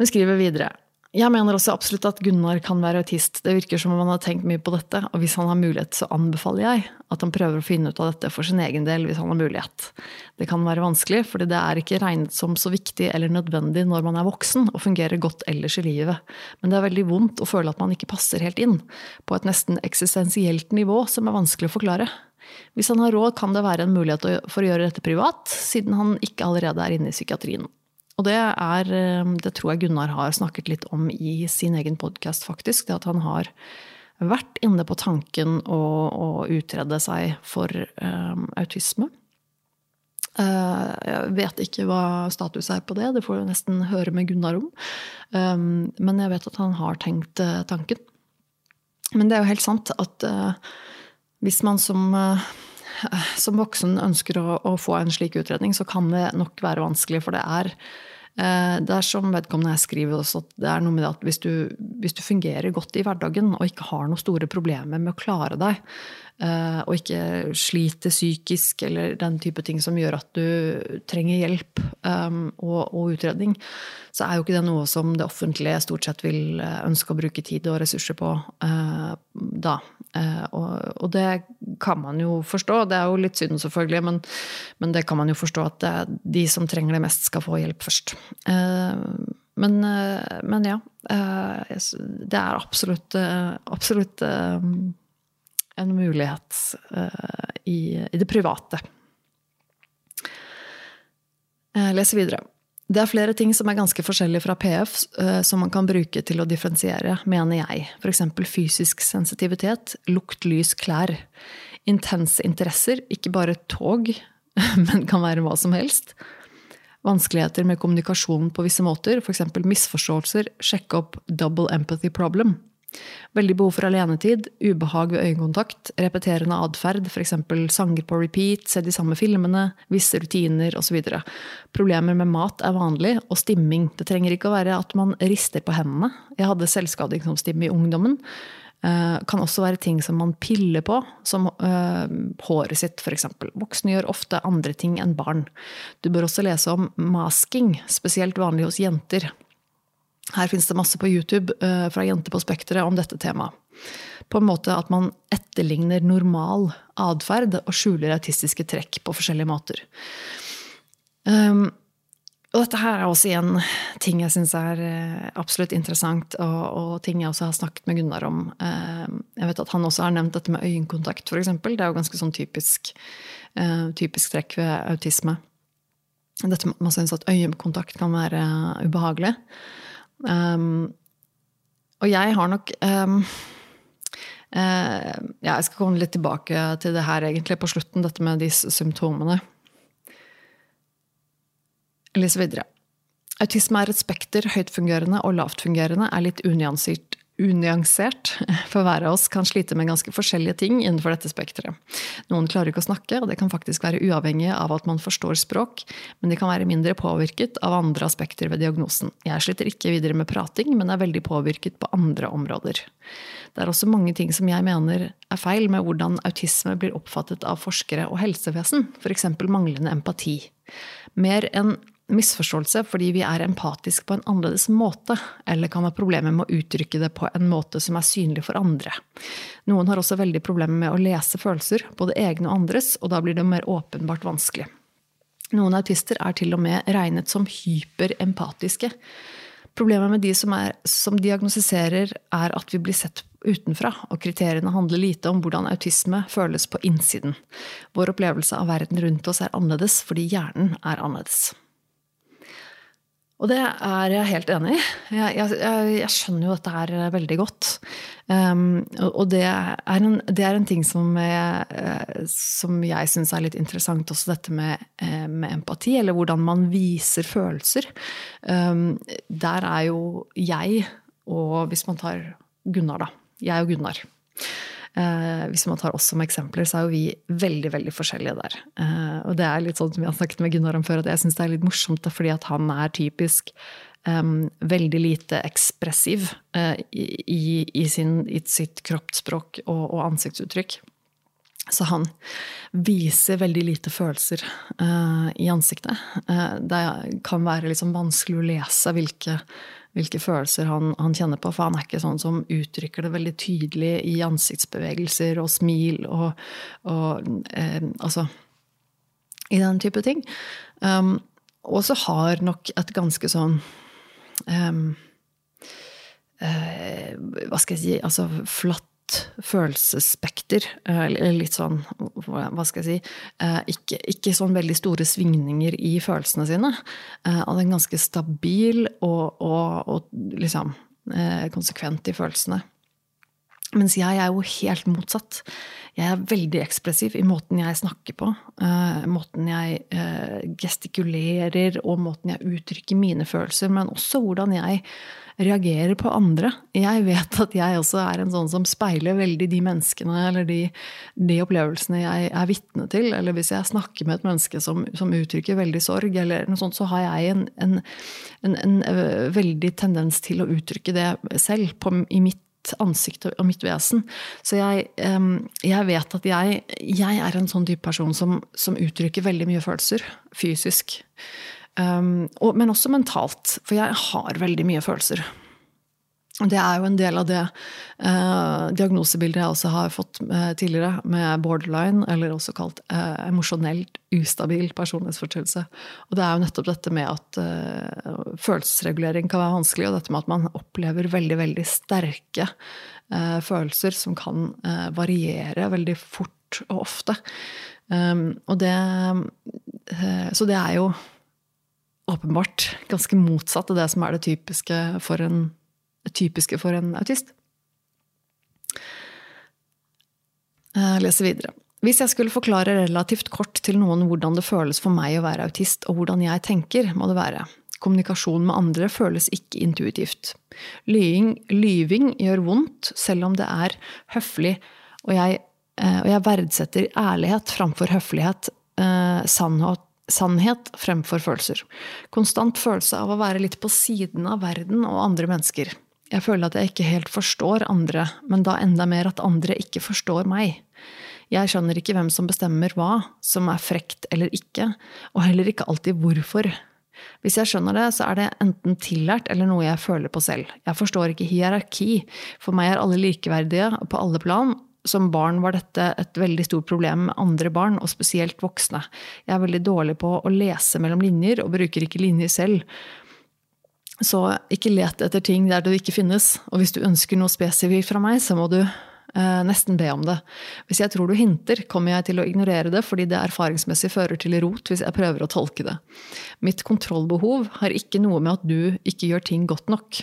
Hun skriver videre. Jeg mener også absolutt at Gunnar kan være autist. Det virker som om han har tenkt mye på dette, og hvis han har mulighet, så anbefaler jeg at han prøver å finne ut av dette for sin egen del, hvis han har mulighet. Det kan være vanskelig, fordi det er ikke regnet som så viktig eller nødvendig når man er voksen og fungerer godt ellers i livet. Men det er veldig vondt å føle at man ikke passer helt inn, på et nesten eksistensielt nivå som er vanskelig å forklare. Hvis han har råd, kan det være en mulighet for å gjøre dette privat, siden han ikke allerede er inne i psykiatrien. Og det er eh, Det tror jeg Gunnar har snakket litt om i sin egen podkast, faktisk. Det at han har vært inne på tanken å, å utrede seg for um, autisme. Uh, jeg vet ikke hva status er på det, det får du nesten høre med Gunnar om. Men jeg vet at han har tenkt tanken. Men det er jo helt sant at hvis man som som voksen ønsker å, å, få en slik utredning, så kan det nok være vanskelig. For det er Eh, det er som vedkommende skriver også, at det er noe med at hvis du, hvis du fungerer godt i hverdagen og ikke har noen store problemer med å klare deg, eh, og ikke sliter psykisk eller den type ting som gjør at du trenger hjelp um, og, og, utredning, så er jo ikke det noe som det offentlige stort sett vil eh, ønske å bruke tid og ressurser på da. Uh, og, og, det kan man jo forstå. Det er jo litt synd, selvfølgelig, men, men det kan man jo forstå at det, de som trenger det mest, skal få hjelp først. Uh, men, men, ja. det er absolutt, absolutt en mulighet i, i det private. Jeg leser videre. Det er flere ting som er ganske forskjellige fra PF, eh, som man kan bruke til å differensiere, mener jeg. F.eks. fysisk sensitivitet, lukt, lys, klær. Intense interesser, ikke bare tog, <laughs> men kan være hva som helst. Vanskeligheter med kommunikasjon på visse måter, f.eks. misforståelser, sjekke opp double empathy problem. Veldig behov for alenetid, ubehag ved øyekontakt, repeterende atferd, f.eks. sanger på repeat, se de samme filmene, visse rutiner osv. Problemer med mat er vanlig, og stimming. Det trenger ikke å være at man rister på hendene. Jeg hadde selvskading som stimme i ungdommen. Uh, kan også være ting som man piller på, som uh, håret sitt f.eks. Voksne gjør ofte andre ting enn barn. Du bør også lese om masking, spesielt vanlig hos jenter. Her finnes det masse på YouTube uh, fra Jenter på Spekteret om dette temaet. På en måte at man etterligner normal atferd og skjuler autistiske trekk på forskjellige måter. Um, og dette her er også igjen ting jeg syns er uh, absolutt interessant, og, og, ting jeg også har snakket med Gunnar om. Uh, jeg vet at han også har nevnt dette med øyekontakt, f.eks. Det er jo ganske sånn typisk, uh, typisk trekk ved autisme. Dette Man syns at øyekontakt kan være ubehagelig. Um, og jeg har nok um, uh, ja, Jeg skal komme litt tilbake til det her egentlig på slutten, dette med de symptomene. Eller så videre. Autisme er et spekter. Høytfungerende og lavtfungerende er litt unyansert, unyansert, for hver av oss kan slite med ganske forskjellige ting innenfor dette spekteret. Noen klarer ikke å snakke, og det kan faktisk være uavhengig av at man forstår språk, men de kan være mindre påvirket av andre aspekter ved diagnosen. Jeg sliter ikke videre med prating, men er veldig påvirket på andre områder. Det er også mange ting som jeg mener er feil med hvordan autisme blir oppfattet av forskere og helsevesen, f.eks. manglende empati. Mer enn misforståelse fordi vi er empatiske på en annerledes måte, eller kan ha problemer med å uttrykke det på en måte som er synlig for andre. Noen har også veldig problemer med å lese følelser, både egne og andres, og da blir det mer åpenbart vanskelig. Noen autister er til og med regnet som hyperempatiske. Problemet med de som, er, som diagnostiserer, er at vi blir sett utenfra, og kriteriene handler lite om hvordan autisme føles på innsiden. Vår opplevelse av verden rundt oss er annerledes fordi hjernen er annerledes. Og det er jeg helt enig i. Jeg, jeg, jeg, skjønner jo dette her veldig godt. Um, og det er, en, det er, en, ting som jeg, eh, som jeg syns er litt interessant, også dette med, eh, med, empati, eller hvordan man viser følelser. Um, der er jo jeg, og hvis man tar Gunnar, da. Jeg og Gunnar. Eh, hvis man tar oss som eksempler, så er jo vi veldig veldig forskjellige der. Eh, og det er litt sånn som vi har snakket med Gunnar om før, at jeg syns det er litt morsomt fordi at han er typisk um, veldig lite ekspressiv uh, i, i, sin, i, sitt kroppsspråk og, og, ansiktsuttrykk. Så han viser veldig lite følelser uh, i ansiktet. Uh, det kan være liksom vanskelig å lese hvilke, hvilke følelser han, han, kjenner på, for han er ikke sånn som uttrykker det veldig tydelig i ansiktsbevegelser og smil og, og altså i den type ting. Um, og så har nok et ganske sånn um, uh, Hva skal jeg si Altså flatt følelsesspekter. Eh, litt sånn, hva skal jeg si uh, ikke, ikke, sånn veldig store svingninger i følelsene sine. Han er ganske stabil og, og, og liksom konsekvent i følelsene. Mens jeg er jo helt motsatt. Jeg er veldig ekspressiv i måten jeg snakker på. Uh, måten jeg uh, gestikulerer, og måten jeg uttrykker mine følelser. Men også hvordan jeg reagerer på andre. Jeg vet at jeg også er en sånn som speiler veldig de menneskene eller de, de opplevelsene jeg er vitne til. Eller hvis jeg snakker med et menneske som, som uttrykker veldig sorg, eller noe sånt, så har jeg en, en, en, en uh, veldig tendens til å uttrykke det selv på, i mitt ansikt og mitt vesen. Så jeg, jeg vet at jeg, jeg, er en sånn type person som, som uttrykker veldig mye følelser. Fysisk. men også mentalt. For jeg har veldig mye følelser. Det er jo en del av det eh, diagnosebildet jeg også har fått eh, tidligere, med borderline, eller også kalt eh, emosjonelt ustabil personlighetsforstyrrelse. Og det er jo nettopp dette med at eh, følelsesregulering kan være vanskelig, og dette med at man opplever veldig, veldig sterke eh, følelser som kan eh, variere veldig fort og ofte. Um, og det Så det er jo åpenbart ganske motsatt av det som er det typiske for en typiske for en autist. Jeg leser videre. Hvis jeg skulle forklare relativt kort til noen hvordan det føles for meg å være autist, og hvordan jeg tenker, må det være kommunikasjon med andre føles ikke intuitivt. Lying, lyving gjør vondt, selv om det er høflig, og jeg, eh, og jeg verdsetter ærlighet framfor høflighet, eh, sannhet, sannhet fremfor følelser. Konstant følelse av å være litt på siden av verden og andre mennesker. Jeg føler at jeg ikke helt forstår andre, men da enda mer at andre ikke forstår meg. Jeg skjønner ikke hvem som bestemmer hva, som er frekt eller ikke, og heller ikke alltid hvorfor. Hvis jeg skjønner det, så er det enten tillært eller noe jeg føler på selv. Jeg forstår ikke hierarki. For meg er alle likeverdige på alle plan. Som barn var dette et veldig stort problem med andre barn, og spesielt voksne. Jeg er veldig dårlig på å lese mellom linjer, og bruker ikke linjer selv. Så ikke let etter ting der det ikke finnes. Og hvis du ønsker noe spesifikt fra meg, så må du eh, nesten be om det. Hvis jeg tror du hinter, kommer jeg til å ignorere det fordi det erfaringsmessig fører til rot hvis jeg prøver å tolke det. Mitt kontrollbehov har ikke noe med at du ikke gjør ting godt nok.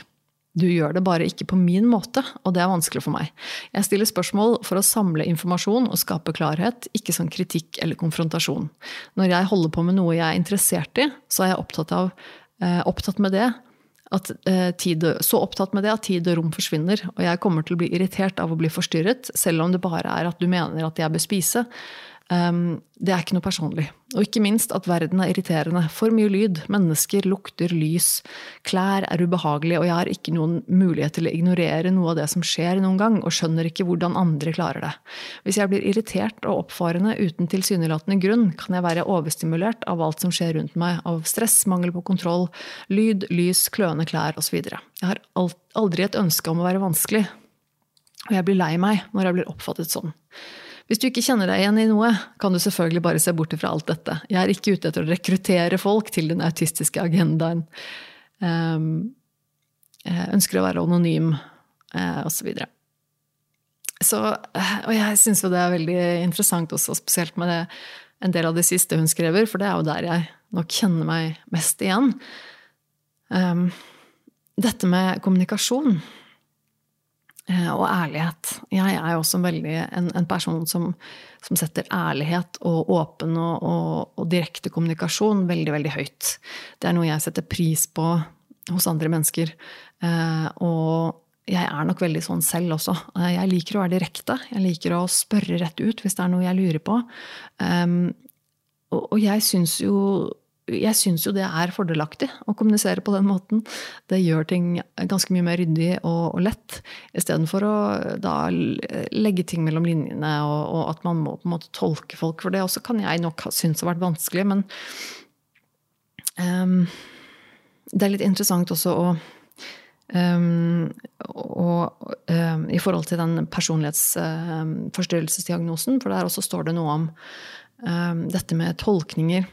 Du gjør det bare ikke på min måte, og det er vanskelig for meg. Jeg stiller spørsmål for å samle informasjon og skape klarhet, ikke som kritikk eller konfrontasjon. Når jeg holder på med noe jeg er interessert i, så er jeg opptatt, av, eh, opptatt med det at, eh, tid, så opptatt med det at tid og rom forsvinner. Og jeg kommer til å bli irritert av å bli forstyrret, selv om det bare er at du mener at jeg bør spise. Um, det er ikke noe personlig. Og ikke minst at verden er irriterende. For mye lyd. Mennesker, lukter, lys. Klær er ubehagelig, og jeg har ikke noen mulighet til å ignorere noe av det som skjer noen gang, og skjønner ikke hvordan andre klarer det. Hvis jeg blir irritert og oppfarende uten tilsynelatende grunn, kan jeg være overstimulert av alt som skjer rundt meg, av stress, mangel på kontroll, lyd, lys, kløende klær osv. Jeg har aldri et ønske om å være vanskelig, og jeg blir lei meg når jeg blir oppfattet sånn. Hvis du ikke kjenner deg igjen i noe, kan du selvfølgelig bare se bort fra alt dette. Jeg er ikke ute etter å rekruttere folk til den autistiske agendaen. Um, jeg ønsker å være anonym, uh, osv. Så, så Og jeg syns jo det er veldig interessant også, spesielt med det, en del av det siste hun skriver, for det er jo der jeg nok kjenner meg mest igjen. Um, dette med kommunikasjon. Eh, og ærlighet. Jeg er jo også veldig en, en person som, som, setter ærlighet og åpen og, og, og, direkte kommunikasjon veldig, veldig høyt. Det er noe jeg setter pris på hos andre mennesker. Eh, og jeg er nok veldig sånn selv også. Eh, jeg liker å være direkte. Jeg liker å spørre rett ut hvis det er noe jeg lurer på. Og, jeg syns jo jeg syns jo det er fordelaktig å kommunisere på den måten. Det gjør ting ganske mye mer ryddig og, og lett, istedenfor å da legge ting mellom linjene og, og, at man må på en måte tolke folk. For det også kan jeg nok synes har vært vanskelig. Men um, det er litt interessant også å Um, og um, i forhold til den personlighetsforstyrrelsesdiagnosen, for der også står det noe om um, dette med tolkninger.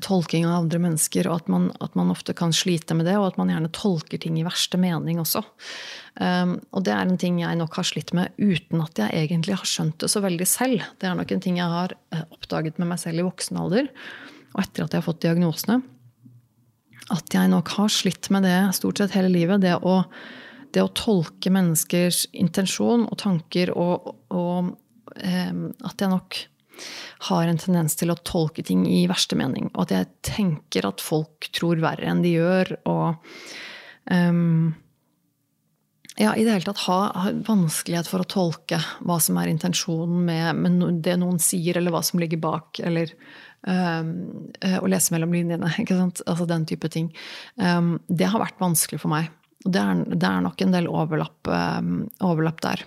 Tolking av andre mennesker, og at man, at man, ofte kan slite med det. Og at man gjerne tolker ting i verste mening også. og det er en ting jeg nok har slitt med uten at jeg egentlig har skjønt det så veldig selv. Det er nok en ting jeg har eh, oppdaget med meg selv i voksen alder, og etter at jeg har fått diagnosene at jeg nok har slitt med det stort sett hele livet. Det å, det å tolke menneskers intensjon og tanker, og, og um, at jeg nok har en tendens til å tolke ting i verste mening. Og at jeg tenker at folk tror verre enn de gjør. Og um, ja, i det hele tatt ha, ha, vanskelighet for å tolke hva som er intensjonen med, med, det noen sier, eller hva som ligger bak. Eller Um, å lese mellom linjene. <laughs> ikke sant? Altså den type ting. Um, det har vært vanskelig for meg. Og det er, det er nok en del overlapp, um, overlapp der.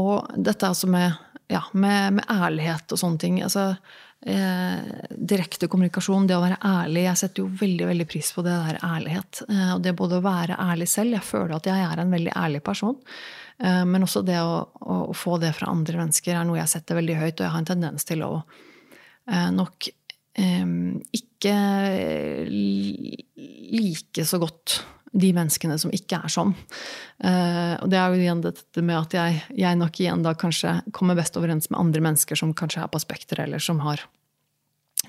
Og dette altså med, ja, med, med, ærlighet og sånne ting. altså eh, direkte kommunikasjon, det å være ærlig. Jeg setter jo veldig veldig pris på det der ærlighet. Eh, og det både å være ærlig selv Jeg føler at jeg er en veldig ærlig person. Eh, men også det å, å, få det fra andre mennesker er noe jeg setter veldig høyt, og jeg har en tendens til å eh, nok eh, ikke like så godt de menneskene som ikke er sånn. Og det er jo igjen dette med at jeg, jeg nok igjen da kanskje kommer best overens med andre mennesker som kanskje er på spekteret, eller som har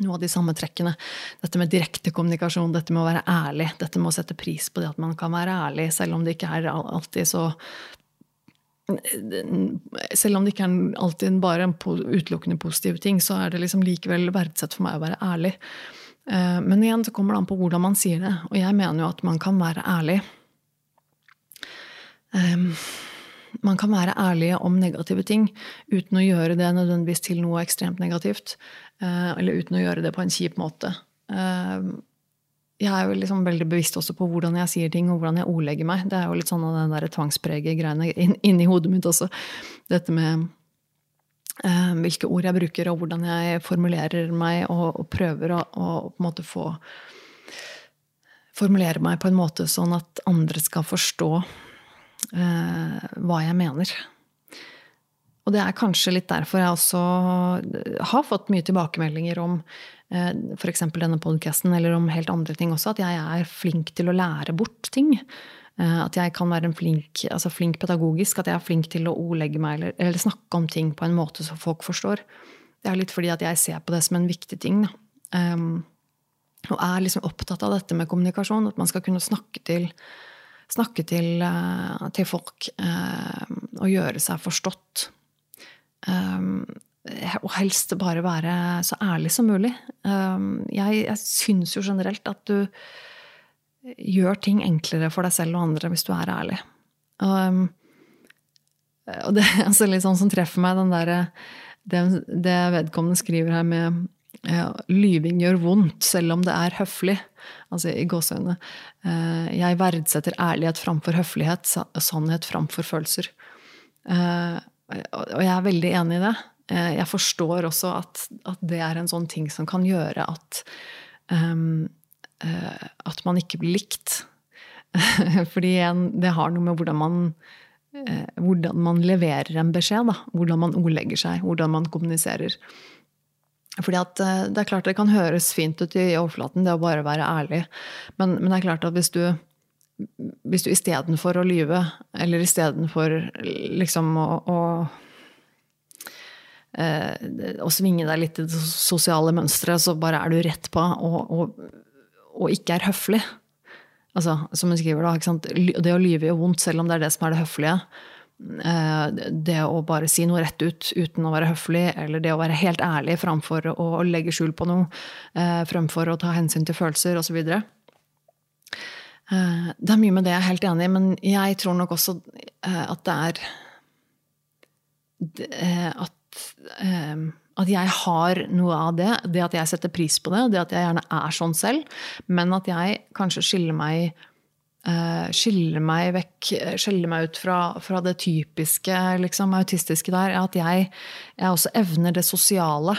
noe av de samme trekkene. Dette med direkte kommunikasjon, dette med å være ærlig, dette med å sette pris på det at man kan være ærlig, selv om det ikke er alltid så selv om det ikke er alltid bare en utelukkende positiv ting, så er det liksom likevel verdsett for meg å være ærlig. Eh, men igjen så kommer det an på hvordan man sier det, og jeg mener jo at man kan være ærlig. Um, man kan være ærlig om negative ting uten å gjøre det nødvendigvis til noe ekstremt negativt. Uh, eller uten å gjøre det på en kjip måte. Uh, jeg er jo liksom veldig bevisst også på hvordan jeg sier ting og hvordan jeg ordlegger meg. Det er jo litt sånn av den der tvangspreget greiene inni hodet mitt også. Dette med hvilke ord jeg bruker, og hvordan jeg formulerer meg, og, og prøver å, og på en måte få Formulere meg på en måte sånn at andre skal forstå eh, hva jeg mener. Og det er kanskje litt derfor jeg også har fått mye tilbakemeldinger om Eh, f.eks. denne podkasten, eller om helt andre ting også, at jeg er flink til å lære bort ting. Eh, at jeg kan være flink, altså flink pedagogisk, at jeg er flink til å ordlegge meg eller, eller, snakke om ting på en måte som folk forstår. Det er litt fordi at jeg ser på det som en viktig ting. Um, og er liksom opptatt av dette med kommunikasjon, at man skal kunne snakke til, snakke til, uh, til folk uh, og gjøre seg forstått. Um, og helst bare være så ærlig som mulig. Um, jeg, jeg syns jo generelt at du gjør ting enklere for deg selv og andre hvis du er ærlig. Um, og det er <laughs> altså litt sånn som treffer meg, der, det, det vedkommende skriver her med ja, Lyving gjør vondt, selv om det er høflig. Altså i gåseøynene. Uh, jeg verdsetter ærlighet framfor høflighet, sannhet framfor følelser. Uh, og jeg er veldig enig i det. Uh, jeg forstår også at, at, det er en sånn ting som kan gjøre at um, at man ikke blir likt. <laughs> Fordi det har noe med hvordan man, uh, hvordan man leverer en beskjed. Da. Hvordan man ordlegger seg, hvordan man kommuniserer. Fordi at Det er klart det kan høres fint ut i overflaten, det å bare være ærlig. Men, men det er klart at hvis du, hvis du istedenfor å lyve, eller istedenfor liksom å, å eh, å svinge deg litt i det sosiale mønsteret, så bare er du rett på og, og, og ikke er høflig. Altså, som hun skriver, da. Det å lyve gjør vondt, selv om det er det som er det høflige. Eh, det å bare si noe rett ut uten å være høflig, eller det å være helt ærlig framfor å legge skjul på noe, eh, fremfor å ta hensyn til følelser osv. Det er mye med det jeg er helt enig i, men jeg tror nok også at det er at, at jeg har noe av det. Det at jeg setter pris på det, det at jeg gjerne er sånn selv. Men at jeg kanskje skiller meg skiller meg vekk, skiller meg ut fra, fra det typiske liksom, autistiske der, at jeg, jeg også evner det sosiale.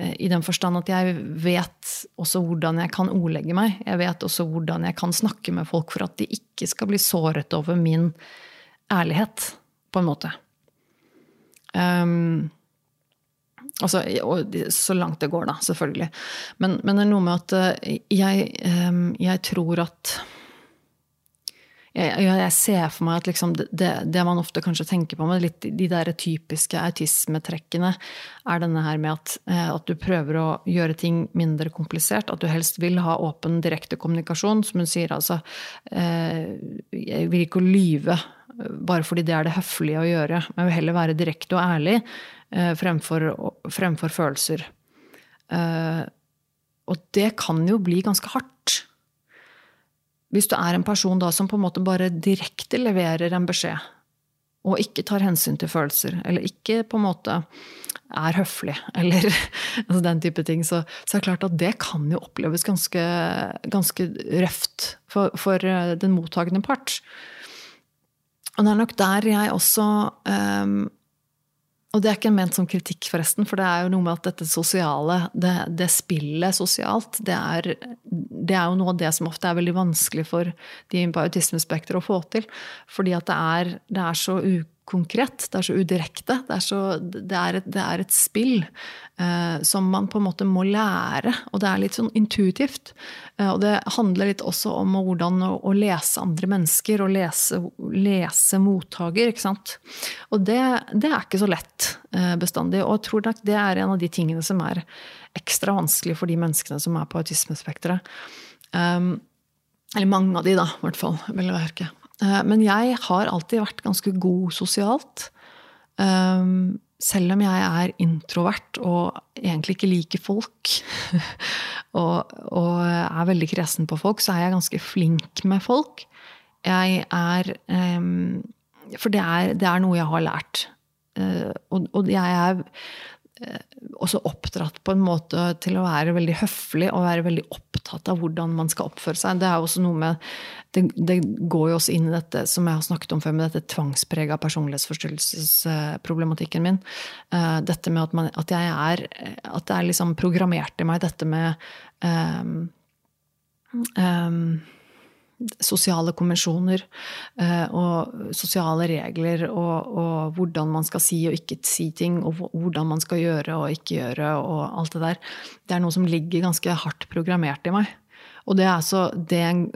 Eh, I den forstand at jeg vet også hvordan jeg kan ordlegge meg. Jeg vet også hvordan jeg kan snakke med folk for at de ikke skal bli såret over min ærlighet, på en måte. Um, altså, så langt det går, da, selvfølgelig. Men, men det er noe med at eh, jeg, um, jeg tror at jeg, jeg, ser for meg at liksom det, det, man ofte kanskje tenker på med litt, de der typiske autismetrekkene, er denne her med at, eh, at, du prøver å gjøre ting mindre komplisert. At du helst vil ha åpen, direkte kommunikasjon. Som hun sier, altså eh, Jeg vil ikke lyve bare fordi det er det høflige å gjøre. Men jeg vil heller være direkte og ærlig fremfor, fremfor følelser. Og det kan jo bli ganske hardt. Hvis du er en person da som på en måte bare direkte leverer en beskjed, og ikke tar hensyn til følelser, eller ikke på en måte er høflig, <laughs> eller altså den type ting, så, så, er det klart at det kan jo oppleves ganske, ganske røft for, for, eh, den mottagende part. Og det er nok der jeg også um, og det er ikke ment som kritikk, forresten, for det er jo noe med at dette sosiale, det, det spillet sosialt, det er, det er, jo noe av det som ofte er veldig vanskelig for de på autismespekteret å få til. Fordi at det er, det er så konkret, det er så udirekte. Det er, så, det er, et, det er et, spill eh, som man på en måte må lære. Og det er litt sånn intuitivt. Eh, og det handler litt også om hvordan å, å lese andre mennesker og lese, lese mottaker. ikke sant? Og det, det, er ikke så lett eh, bestandig. Og jeg tror nok det er en av de tingene som er ekstra vanskelig for de menneskene som er på autismespekteret. Um, eller mange av de, da, i hvert fall. vil jeg merke. Eh, men jeg har alltid vært ganske god sosialt. Ehm, selv om jeg er introvert og egentlig ikke liker folk, <laughs> og, og, er veldig kresen på folk, så er jeg ganske flink med folk. Jeg er ehm, For det er, det er noe jeg har lært. Eh, og, og jeg er også oppdratt på en måte til å være veldig høflig og være veldig opptatt av hvordan man skal oppføre seg. Det er også noe med, det, det går jo også inn i dette som jeg har snakket om før, med dette tvangsprega personlighetsforstyrrelsesproblematikken min. Eh, dette med at, man, at, jeg er At det er liksom programmert i meg, dette med um, um, sosiale konvensjoner eh, og sosiale regler og, og, hvordan man skal si og ikke si ting, og hvordan man skal gjøre og ikke gjøre og alt det der. Det er noe som ligger ganske hardt programmert i meg. Og det er så den,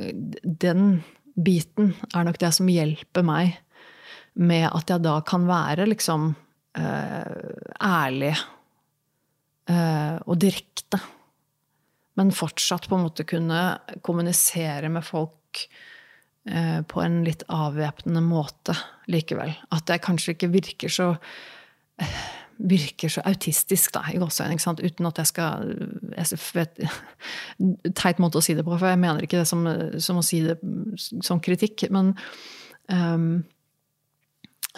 den biten er nok det som hjelper meg med at jeg da kan være liksom eh, ærlig eh, og direkte. Men fortsatt på en måte kunne kommunisere med folk eh, på en litt avvæpnende måte likevel. At jeg kanskje ikke virker så eh, virker så autistisk, da, i gåseøynene. Uten at jeg skal jeg vet, <laughs> Teit måte å si det på, for jeg mener ikke det som, som å si det som kritikk. Men um,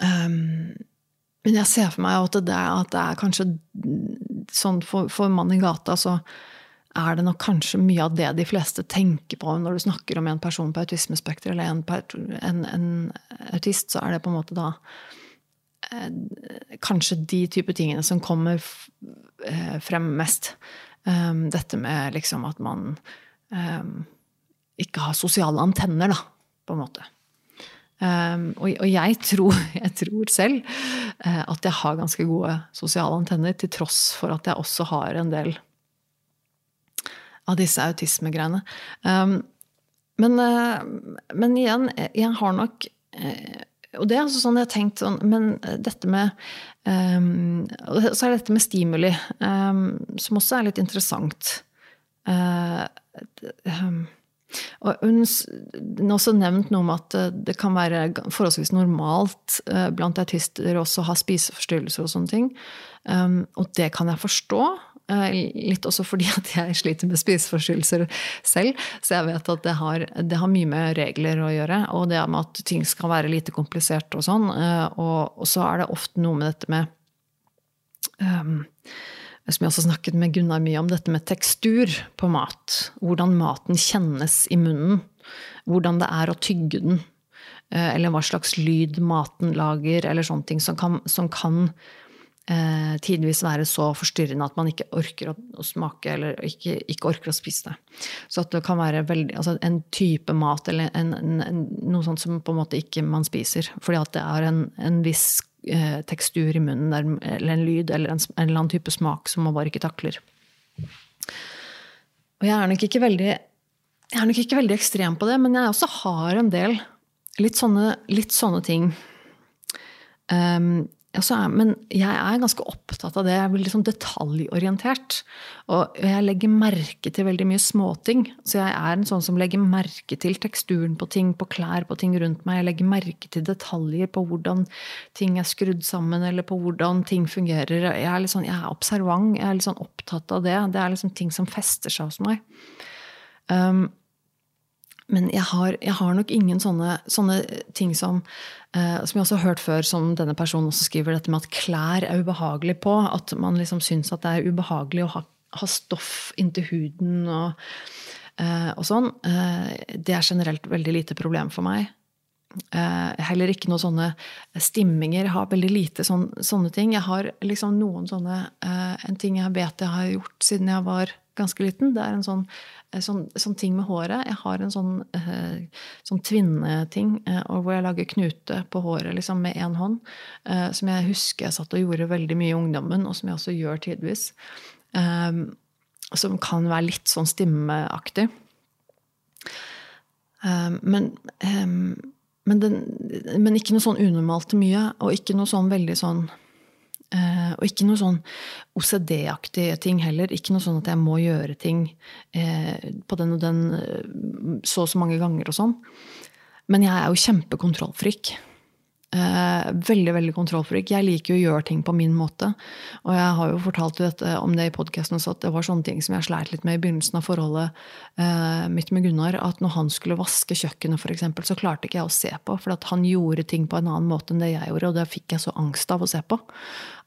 um, men jeg ser for meg at det, at det er kanskje sånn for, for mann i gata, så er det nok kanskje mye av det de fleste tenker på når du snakker om en person på autismespekter eller en, en, en, autist, så er det på en måte da eh, kanskje de type tingene som kommer eh, frem mest. Um, dette med liksom at man um, ikke har sosiale antenner, da, på en måte. Um, og, jeg, tror, <laughs> jeg, tror, selv uh, at jeg har ganske gode sosiale antenner, til tross for at jeg også har en del av disse autismegreiene. Um, men, uh, men, igjen, jeg har nok uh, Og det er altså sånn jeg har tenkt sånn Men dette med um, Så er det dette med stimuli, um, som også er litt interessant. Uh, og hun har også nevnt noe om at det kan være forholdsvis normalt blant autister også å ha spiseforstyrrelser og sånne ting. Og det kan jeg forstå. Litt også fordi at jeg sliter med spiseforstyrrelser selv. Så jeg vet at det har, det har, mye med regler å gjøre. Og det med at ting skal være lite komplisert og sånn. Og, og så er det ofte noe med dette med um, som jeg også snakket med Gunnar mye om, dette med tekstur på mat. Hvordan maten kjennes i munnen. Hvordan det er å tygge den. Eller hva slags lyd maten lager, eller sånne ting som kan, som kan eh, tidvis være så forstyrrende at man ikke orker å, å smake eller ikke, ikke, orker å spise det. Så at det kan være veldig, altså en type mat eller en, en, en, noe sånt som på en måte ikke man spiser. Fordi at det er en, viss eh, tekstur i munnen der, eller en lyd eller en, eller annen type smak som man bare ikke takler. Og jeg er nok ikke veldig, jeg er nok ikke veldig ekstrem på det, men jeg også har en del litt sånne, litt sånne ting. Um, er, men jeg er ganske opptatt av det. Jeg veldig sånn detaljorientert. Og jeg legger merke til veldig mye småting. Så jeg er en sånn som legger merke til teksturen på ting, på klær, på ting rundt meg. Jeg legger merke til detaljer på hvordan ting er skrudd sammen, eller på hvordan ting fungerer. Jeg er, sånn, jeg er observant. Jeg er litt sånn opptatt av det. Det er liksom ting som fester seg hos meg. Um, men jeg har, jeg har, nok ingen sånne, sånne ting som eh, Som jeg også har hørt før, som denne personen også skriver, dette med at klær er ubehagelig på. At man liksom syns at det er ubehagelig å ha, ha stoff inntil huden og, eh, og sånn. Eh, det er generelt veldig lite problem for meg. Eh, heller ikke noen sånne stimminger. Jeg har veldig lite sån, sånne ting. Jeg har liksom noen sånne eh, En ting jeg vet jeg har gjort siden jeg var ganske liten, det er en sånn Eh, sånn, sånn, ting med håret. Jeg har en sånn, eh, sånn tvinneting eh, hvor jeg lager knute på håret liksom, med én hånd. Eh, som jeg husker jeg satt og gjorde veldig mye i ungdommen, og som jeg også gjør tidvis. Eh, som kan være litt sånn stimmeaktig. Eh, men, men, den, men, ikke noe sånn unormalt mye, og ikke noe sånn veldig sånn Uh, og ikke noe sånn OCD-aktige ting heller. Ikke noe sånn at jeg må gjøre ting uh, på den og den uh, så og så mange ganger og sånn. Men jeg er jo kjempekontrollfrik. Eh, veldig veldig kontrollfrik. Jeg liker jo å gjøre ting på min måte. Og jeg har jo fortalt dette, om det i podkasten at det var sånne ting som jeg sleit litt med i begynnelsen av forholdet eh, mitt med Gunnar. At når han skulle vaske kjøkkenet, eksempel, så klarte ikke jeg å se på. For at han gjorde ting på en annen måte enn det jeg gjorde, og det fikk jeg så angst av å se på.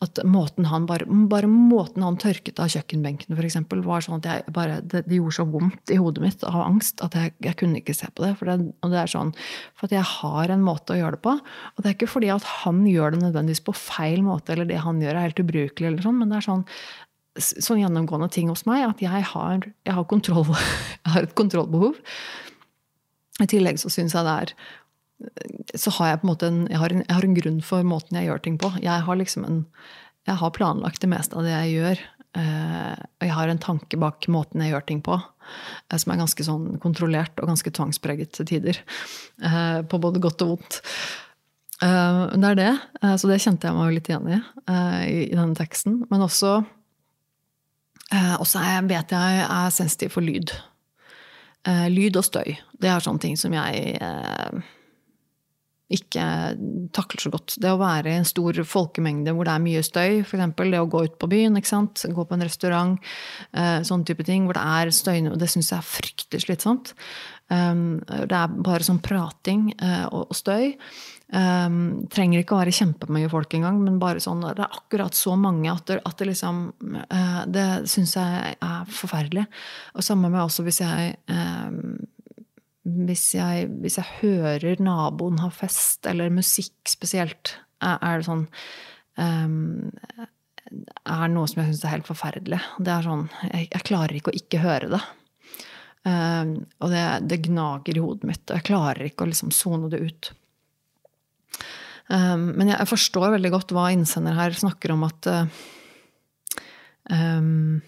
At måten han bare, bare måten han tørket av kjøkkenbenken, eksempel, var sånn at jeg bare, det, det, gjorde så vondt i hodet mitt av angst at jeg, jeg kunne ikke se på det. For, det, og det er sånn, for at jeg har en måte å gjøre det på. og det det er ikke fordi at han gjør det nødvendigvis på feil måte, eller det han gjør er helt ubrukelig, eller sånn, men det er sånn, sånn gjennomgående ting hos meg at jeg har, jeg har, kontroll, <laughs> jeg har et kontrollbehov. I tillegg så syns jeg det er Så har jeg på en måte en jeg, har en jeg har en grunn for måten jeg gjør ting på. Jeg har liksom en jeg har planlagt det meste av det jeg gjør. Eh, og jeg har en tanke bak måten jeg gjør ting på, eh, som er ganske sånn kontrollert og ganske tvangspreget til tider. Eh, på både godt og vondt. Uh, det er det. Uh, så det kjente jeg meg litt igjen i uh, i, i, denne teksten. Men også, også jeg, vet jeg er sensitiv for lyd. lyd og støy. Det er sånne ting som jeg ikke takler så godt. Det å være i en stor folkemengde hvor det er mye støy, f.eks. det å gå ut på byen, gå på en restaurant, sånne type ting, hvor det er støyende, det syns jeg er fryktelig slitsomt. det er bare sånn prating og støy. Um, trenger ikke å være kjempemye folk engang, men bare sånn, det er akkurat så mange at det, at det liksom uh, Det syns jeg er forferdelig. Og samme med også hvis jeg, um, hvis jeg Hvis jeg hører naboen ha fest, eller musikk spesielt, er, det sånn um, Er noe som jeg syns er helt forferdelig. Det er sånn Jeg, jeg klarer ikke å ikke høre det. og det, det, gnager i hodet mitt. Og jeg klarer ikke å liksom sone det ut. Um, men jeg forstår veldig godt hva innsender her snakker om at um,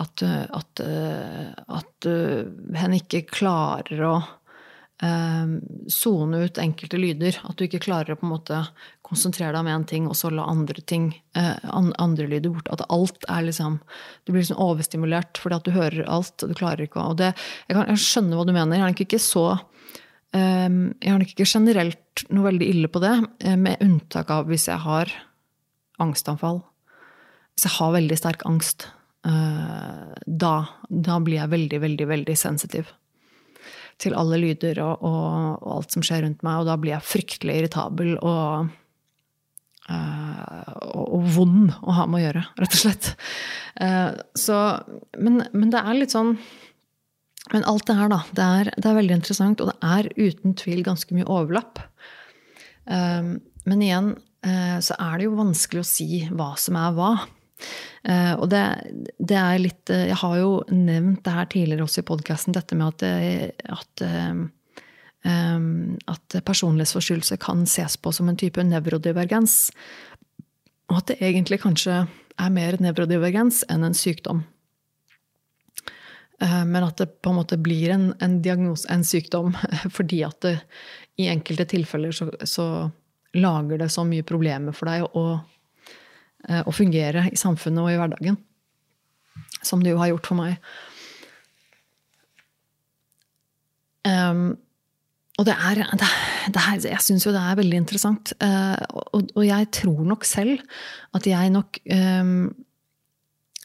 at, at, at hen ikke klarer å sone um, ut enkelte lyder. At du ikke klarer å på en måte konsentrere deg om én ting, og så la andre ting, andre lyder bort. At alt er liksom Du blir liksom overstimulert fordi at du hører alt, og du klarer ikke å Og det, jeg, kan, jeg skjønner hva du mener. Jeg er ikke så Ehm, jeg har nok ikke generelt noe veldig ille på det, eh, med unntak av hvis jeg har angstanfall. hvis jeg har veldig sterk angst, da, da blir jeg veldig, veldig, veldig sensitiv til alle lyder og, og, og, alt som skjer rundt meg, og da blir jeg fryktelig irritabel og, og, og vond å ha med å gjøre, rett og slett. Så, men, men det er litt sånn men alt det her, da, det er, det er, veldig interessant, og det er uten tvil ganske mye overlapp. Um, men igjen uh, så er det jo vanskelig å si hva som er hva. Uh, og det, det, er litt uh, Jeg har jo nevnt det her tidligere også i podkasten, dette med at, at, um, at personlighetsforstyrrelse kan ses på som en type nevrodivergens. Og at det egentlig kanskje er mer nevrodivergens enn en sykdom. Eh, men at det på en måte blir en, en diagnose, en sykdom, <laughs> fordi at det, i enkelte tilfeller så, så, lager det så mye problemer for deg å, eh, å, fungere i samfunnet og i hverdagen. Som det jo har gjort for meg. Um, og det er, det, det er Jeg syns jo det er veldig interessant. Uh, og, og, jeg tror nok selv at jeg nok um,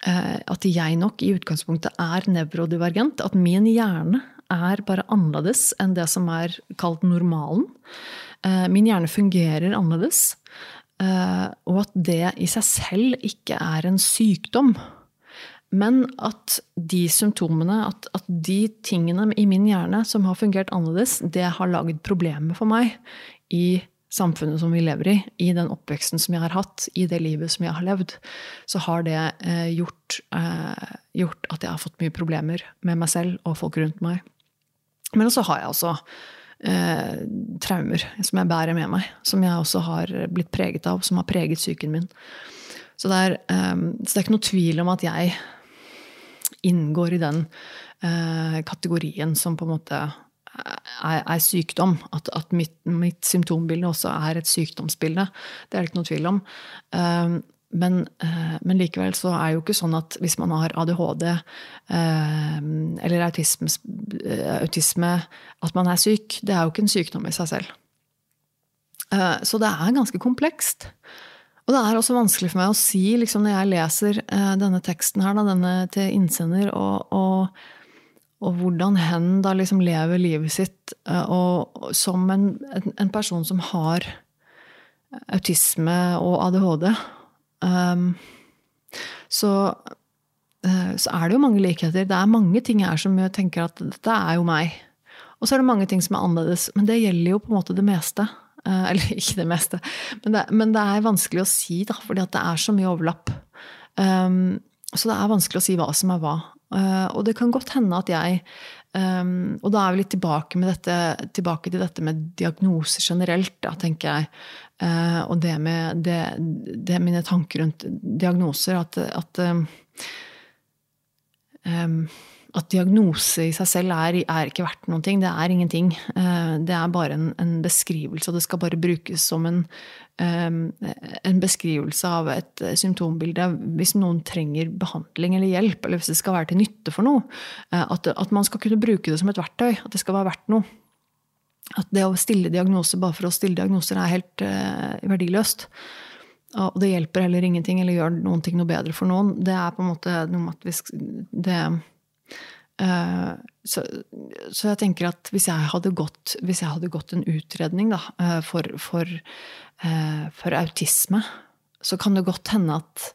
at jeg nok i utgangspunktet er nevrodivergent. At min hjerne er bare annerledes enn det som er kalt normalen. Eh, min hjerne fungerer annerledes. Eh, og at det i seg selv ikke er en sykdom. Men at de symptomene, at, at, de tingene i min hjerne som har fungert annerledes, det har lagd problemer for meg i samfunnet som vi lever i, i den oppveksten som jeg har hatt, i det livet som jeg har levd, så har det eh, gjort, eh, gjort, at jeg har fått mye problemer med meg selv og folk rundt meg. Men også har jeg også eh, traumer som jeg bærer med meg, som jeg også har blitt preget av, som har preget psyken min. Så det er, eh, så det er ikke noe tvil om at jeg inngår i den eh, kategorien som på en måte er, er sykdom. At, at mitt, mitt, symptombilde også er et sykdomsbilde. Det er det ikke noe tvil om. Um, men, uh, men, likevel så er det jo ikke sånn at hvis man har ADHD uh, eller autisme, uh, autisme, at man er syk. Det er jo ikke en sykdom i seg selv. Uh, så det er ganske komplekst. Og det er også vanskelig for meg å si, liksom, når jeg leser denne teksten her, da, denne til innsender, og, og og hvordan hen da liksom lever livet sitt eh, og som en, en person som har autisme og ADHD. Um, så, uh, så, er det jo mange likheter. Det er mange ting her som jeg tenker at dette er jo meg. Og så er det mange ting som er annerledes. Men det gjelder jo på en måte det meste. Uh, eller <laughs> ikke det meste, men det, men det, er vanskelig å si, da, fordi det er så mye overlapp. Um, så det er vanskelig å si hva som er hva. Uh, og det kan godt hende at jeg um, Og da er vi litt tilbake, dette, tilbake, til dette med diagnoser generelt, da, tenker jeg. Uh, og det med det, det er mine tanker rundt diagnoser. At, at um, at diagnose i seg selv er, er, ikke verdt noen ting. Det er ingenting. Uh, det er bare en, en, beskrivelse, og det skal bare brukes som en, en beskrivelse av et eh, symptombilde hvis noen trenger behandling eller hjelp, eller hvis det skal være til nytte for noe. Eh, at, at, man skal kunne bruke det som et verktøy. At det skal være verdt noe. At det å stille diagnoser bare for å stille diagnoser er helt uh, verdiløst. Og det hjelper heller ingenting, eller gjør noen ting noe bedre for noen. Det er på en måte noe med at vi det, så, så, jeg tenker at hvis jeg hadde gått, jeg hadde gått en utredning da, for, for Eh, for autisme, så kan det godt hende at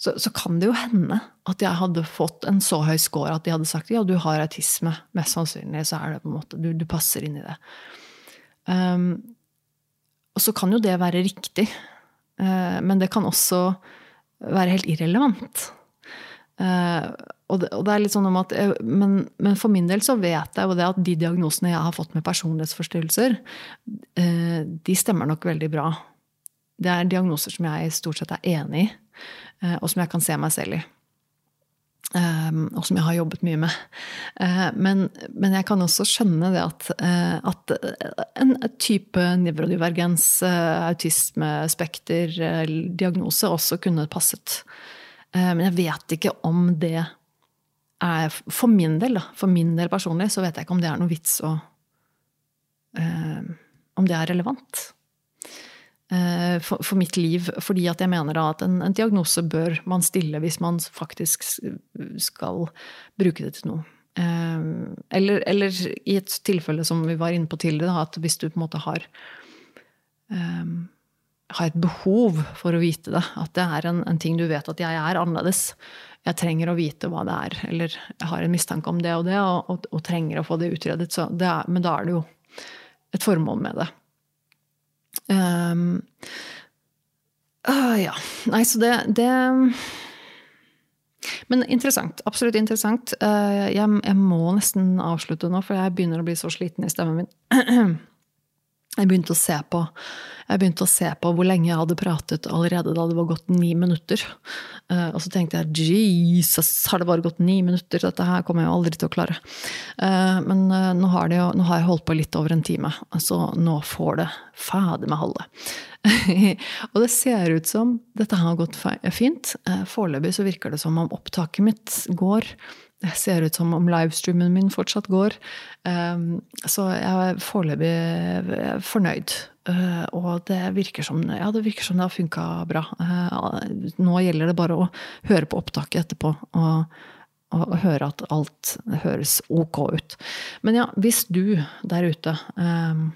så, så, kan det jo hende at jeg hadde fått en så høy score at de hadde sagt ja, du har autisme. Mest sannsynlig så er det på en måte, du, du passer inn i det. Um, og så kan jo det være riktig, uh, men det kan også være helt irrelevant. Uh, og, det, og det, er litt sånn om at, men, men, for min del så vet jeg jo det at de diagnosene jeg har fått med personlighetsforstyrrelser, uh, de stemmer nok veldig bra. Det er diagnoser som jeg stort sett er enig i, eh, og som jeg kan se meg selv i. Og som jeg har jobbet mye med. Men, men, jeg kan også skjønne det at, at en type nevrodivergens, autismespekter, diagnose også kunne passet. Men jeg vet ikke om det er For min del, da, for min del personlig, så vet jeg ikke om det er noe vits å Om det er relevant. eh, for, for, mitt liv. Fordi at jeg mener da at en, en, diagnose bør man stille hvis man faktisk skal bruke det til noe. Eh, eller, eller, i et tilfelle som vi var inne på tidligere, at hvis du på en måte har um, har et behov for å vite det. At det er en, en, ting du vet at jeg er annerledes. Jeg trenger å vite hva det er. Eller jeg har en mistanke om det og det, og, og, og trenger å få det utredet. Det er, men da er det jo et formål med det. Um, uh, ja. Nei, så det, det men interessant. Absolutt interessant. Uh, jeg, jeg, må nesten avslutte nå, for jeg begynner å bli så sliten i stemmen min. <clears throat> Jeg begynte, på, jeg begynte, å se på, hvor lenge jeg hadde pratet allerede da det var gått ni minutter. Uh, og så tenkte jeg Jesus, har det bare gått ni minutter? Dette her kommer jeg aldri til å klare. Uh, men uh, nå, har jo, nå, har jeg holdt på litt over en time, så nå får det fader meg holde. <laughs> og det ser ut som dette har gått fint. Foreløpig så virker det som om opptaket mitt går det ser ut som om livestreamen min fortsatt går. Ehm, så jeg er foreløpig fornøyd. Eh, og det virker som, ja, det, virker som det har funka bra. Eh, nå gjelder det bare å høre på opptaket etterpå. og, og høre at alt høres ok ut. Men ja, hvis du der ute ehm,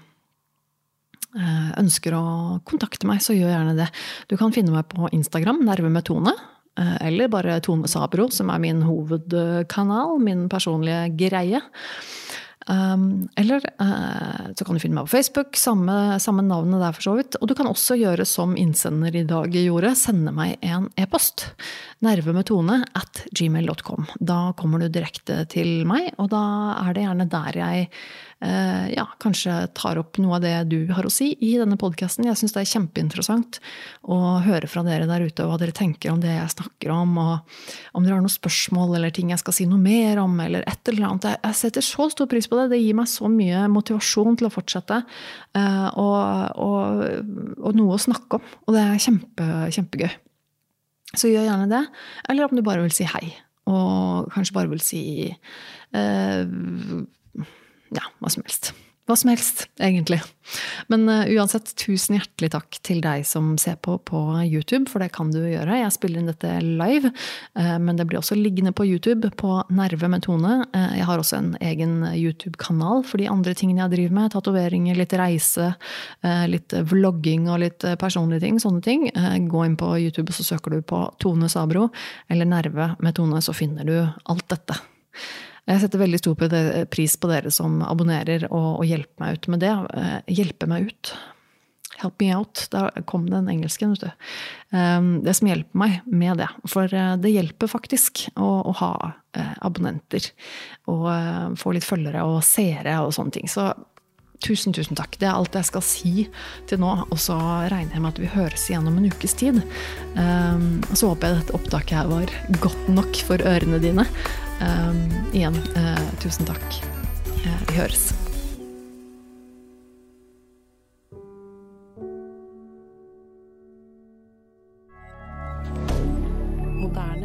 eh, ønsker å kontakte meg, så gjør gjerne det. Du kan finne meg på Instagram, Nerve med Tone. Eh, eller bare Tone Sabro, som er min hovedkanal, min personlige greie. Um, eller uh, så kan du finne meg på Facebook, samme, samme navnet der for så vidt. Og du kan også gjøre som innsender i dag gjorde, sende meg en e-post. Nervemetone at gmail.com. Da kommer du direkte til meg, og da er det gjerne der jeg ja, kanskje tar opp noe av det du har å si i denne podkasten. Jeg syns det er kjempeinteressant å høre fra dere der ute hva dere tenker om det jeg snakker om, og om dere har noen spørsmål eller ting jeg skal si noe mer om, eller et eller annet. Jeg setter så stor pris på det. Det gir meg så mye motivasjon til å fortsette, eh, og, og, og noe å snakke om. Og det er kjempe, kjempegøy. Så gjør gjerne det. Eller om du bare vil si hei. Og kanskje bare vil si eh, ja, hva som helst. Hva som helst, egentlig. Men uh, uansett, tusen hjertelig takk til deg som ser på på YouTube, for det kan du gjøre. Jeg spiller inn dette live, uh, men det blir også liggende på YouTube på Nerve med Tone. Uh, jeg har også en egen YouTube-kanal for de andre tingene jeg driver med. Tatoveringer, litt reise, litt vlogging og litt personlige ting. Sånne ting. Gå inn på YouTube, så søker du på Tone Sabro eller Nerve med Tone, så finner du alt dette. Jeg setter veldig stor pris på dere som abonnerer og, og hjelper meg ut med det. Eh, hjelpe meg ut. Help me out. Da kom den engelsken, vet du. Ehm, det som hjelper meg med det. For eh, det hjelper faktisk å, å ha eh, abonnenter. Og få litt følgere og seere og sånne ting. Så tusen, tusen takk. Det er alt jeg skal si til nå. Og så regner jeg med at vi høres igjen om en ukes tid. Um, så håper jeg dette opptaket her var godt nok for ørene dine. Um, igjen, uh, tusen takk. Uh, vi høres. Moderne.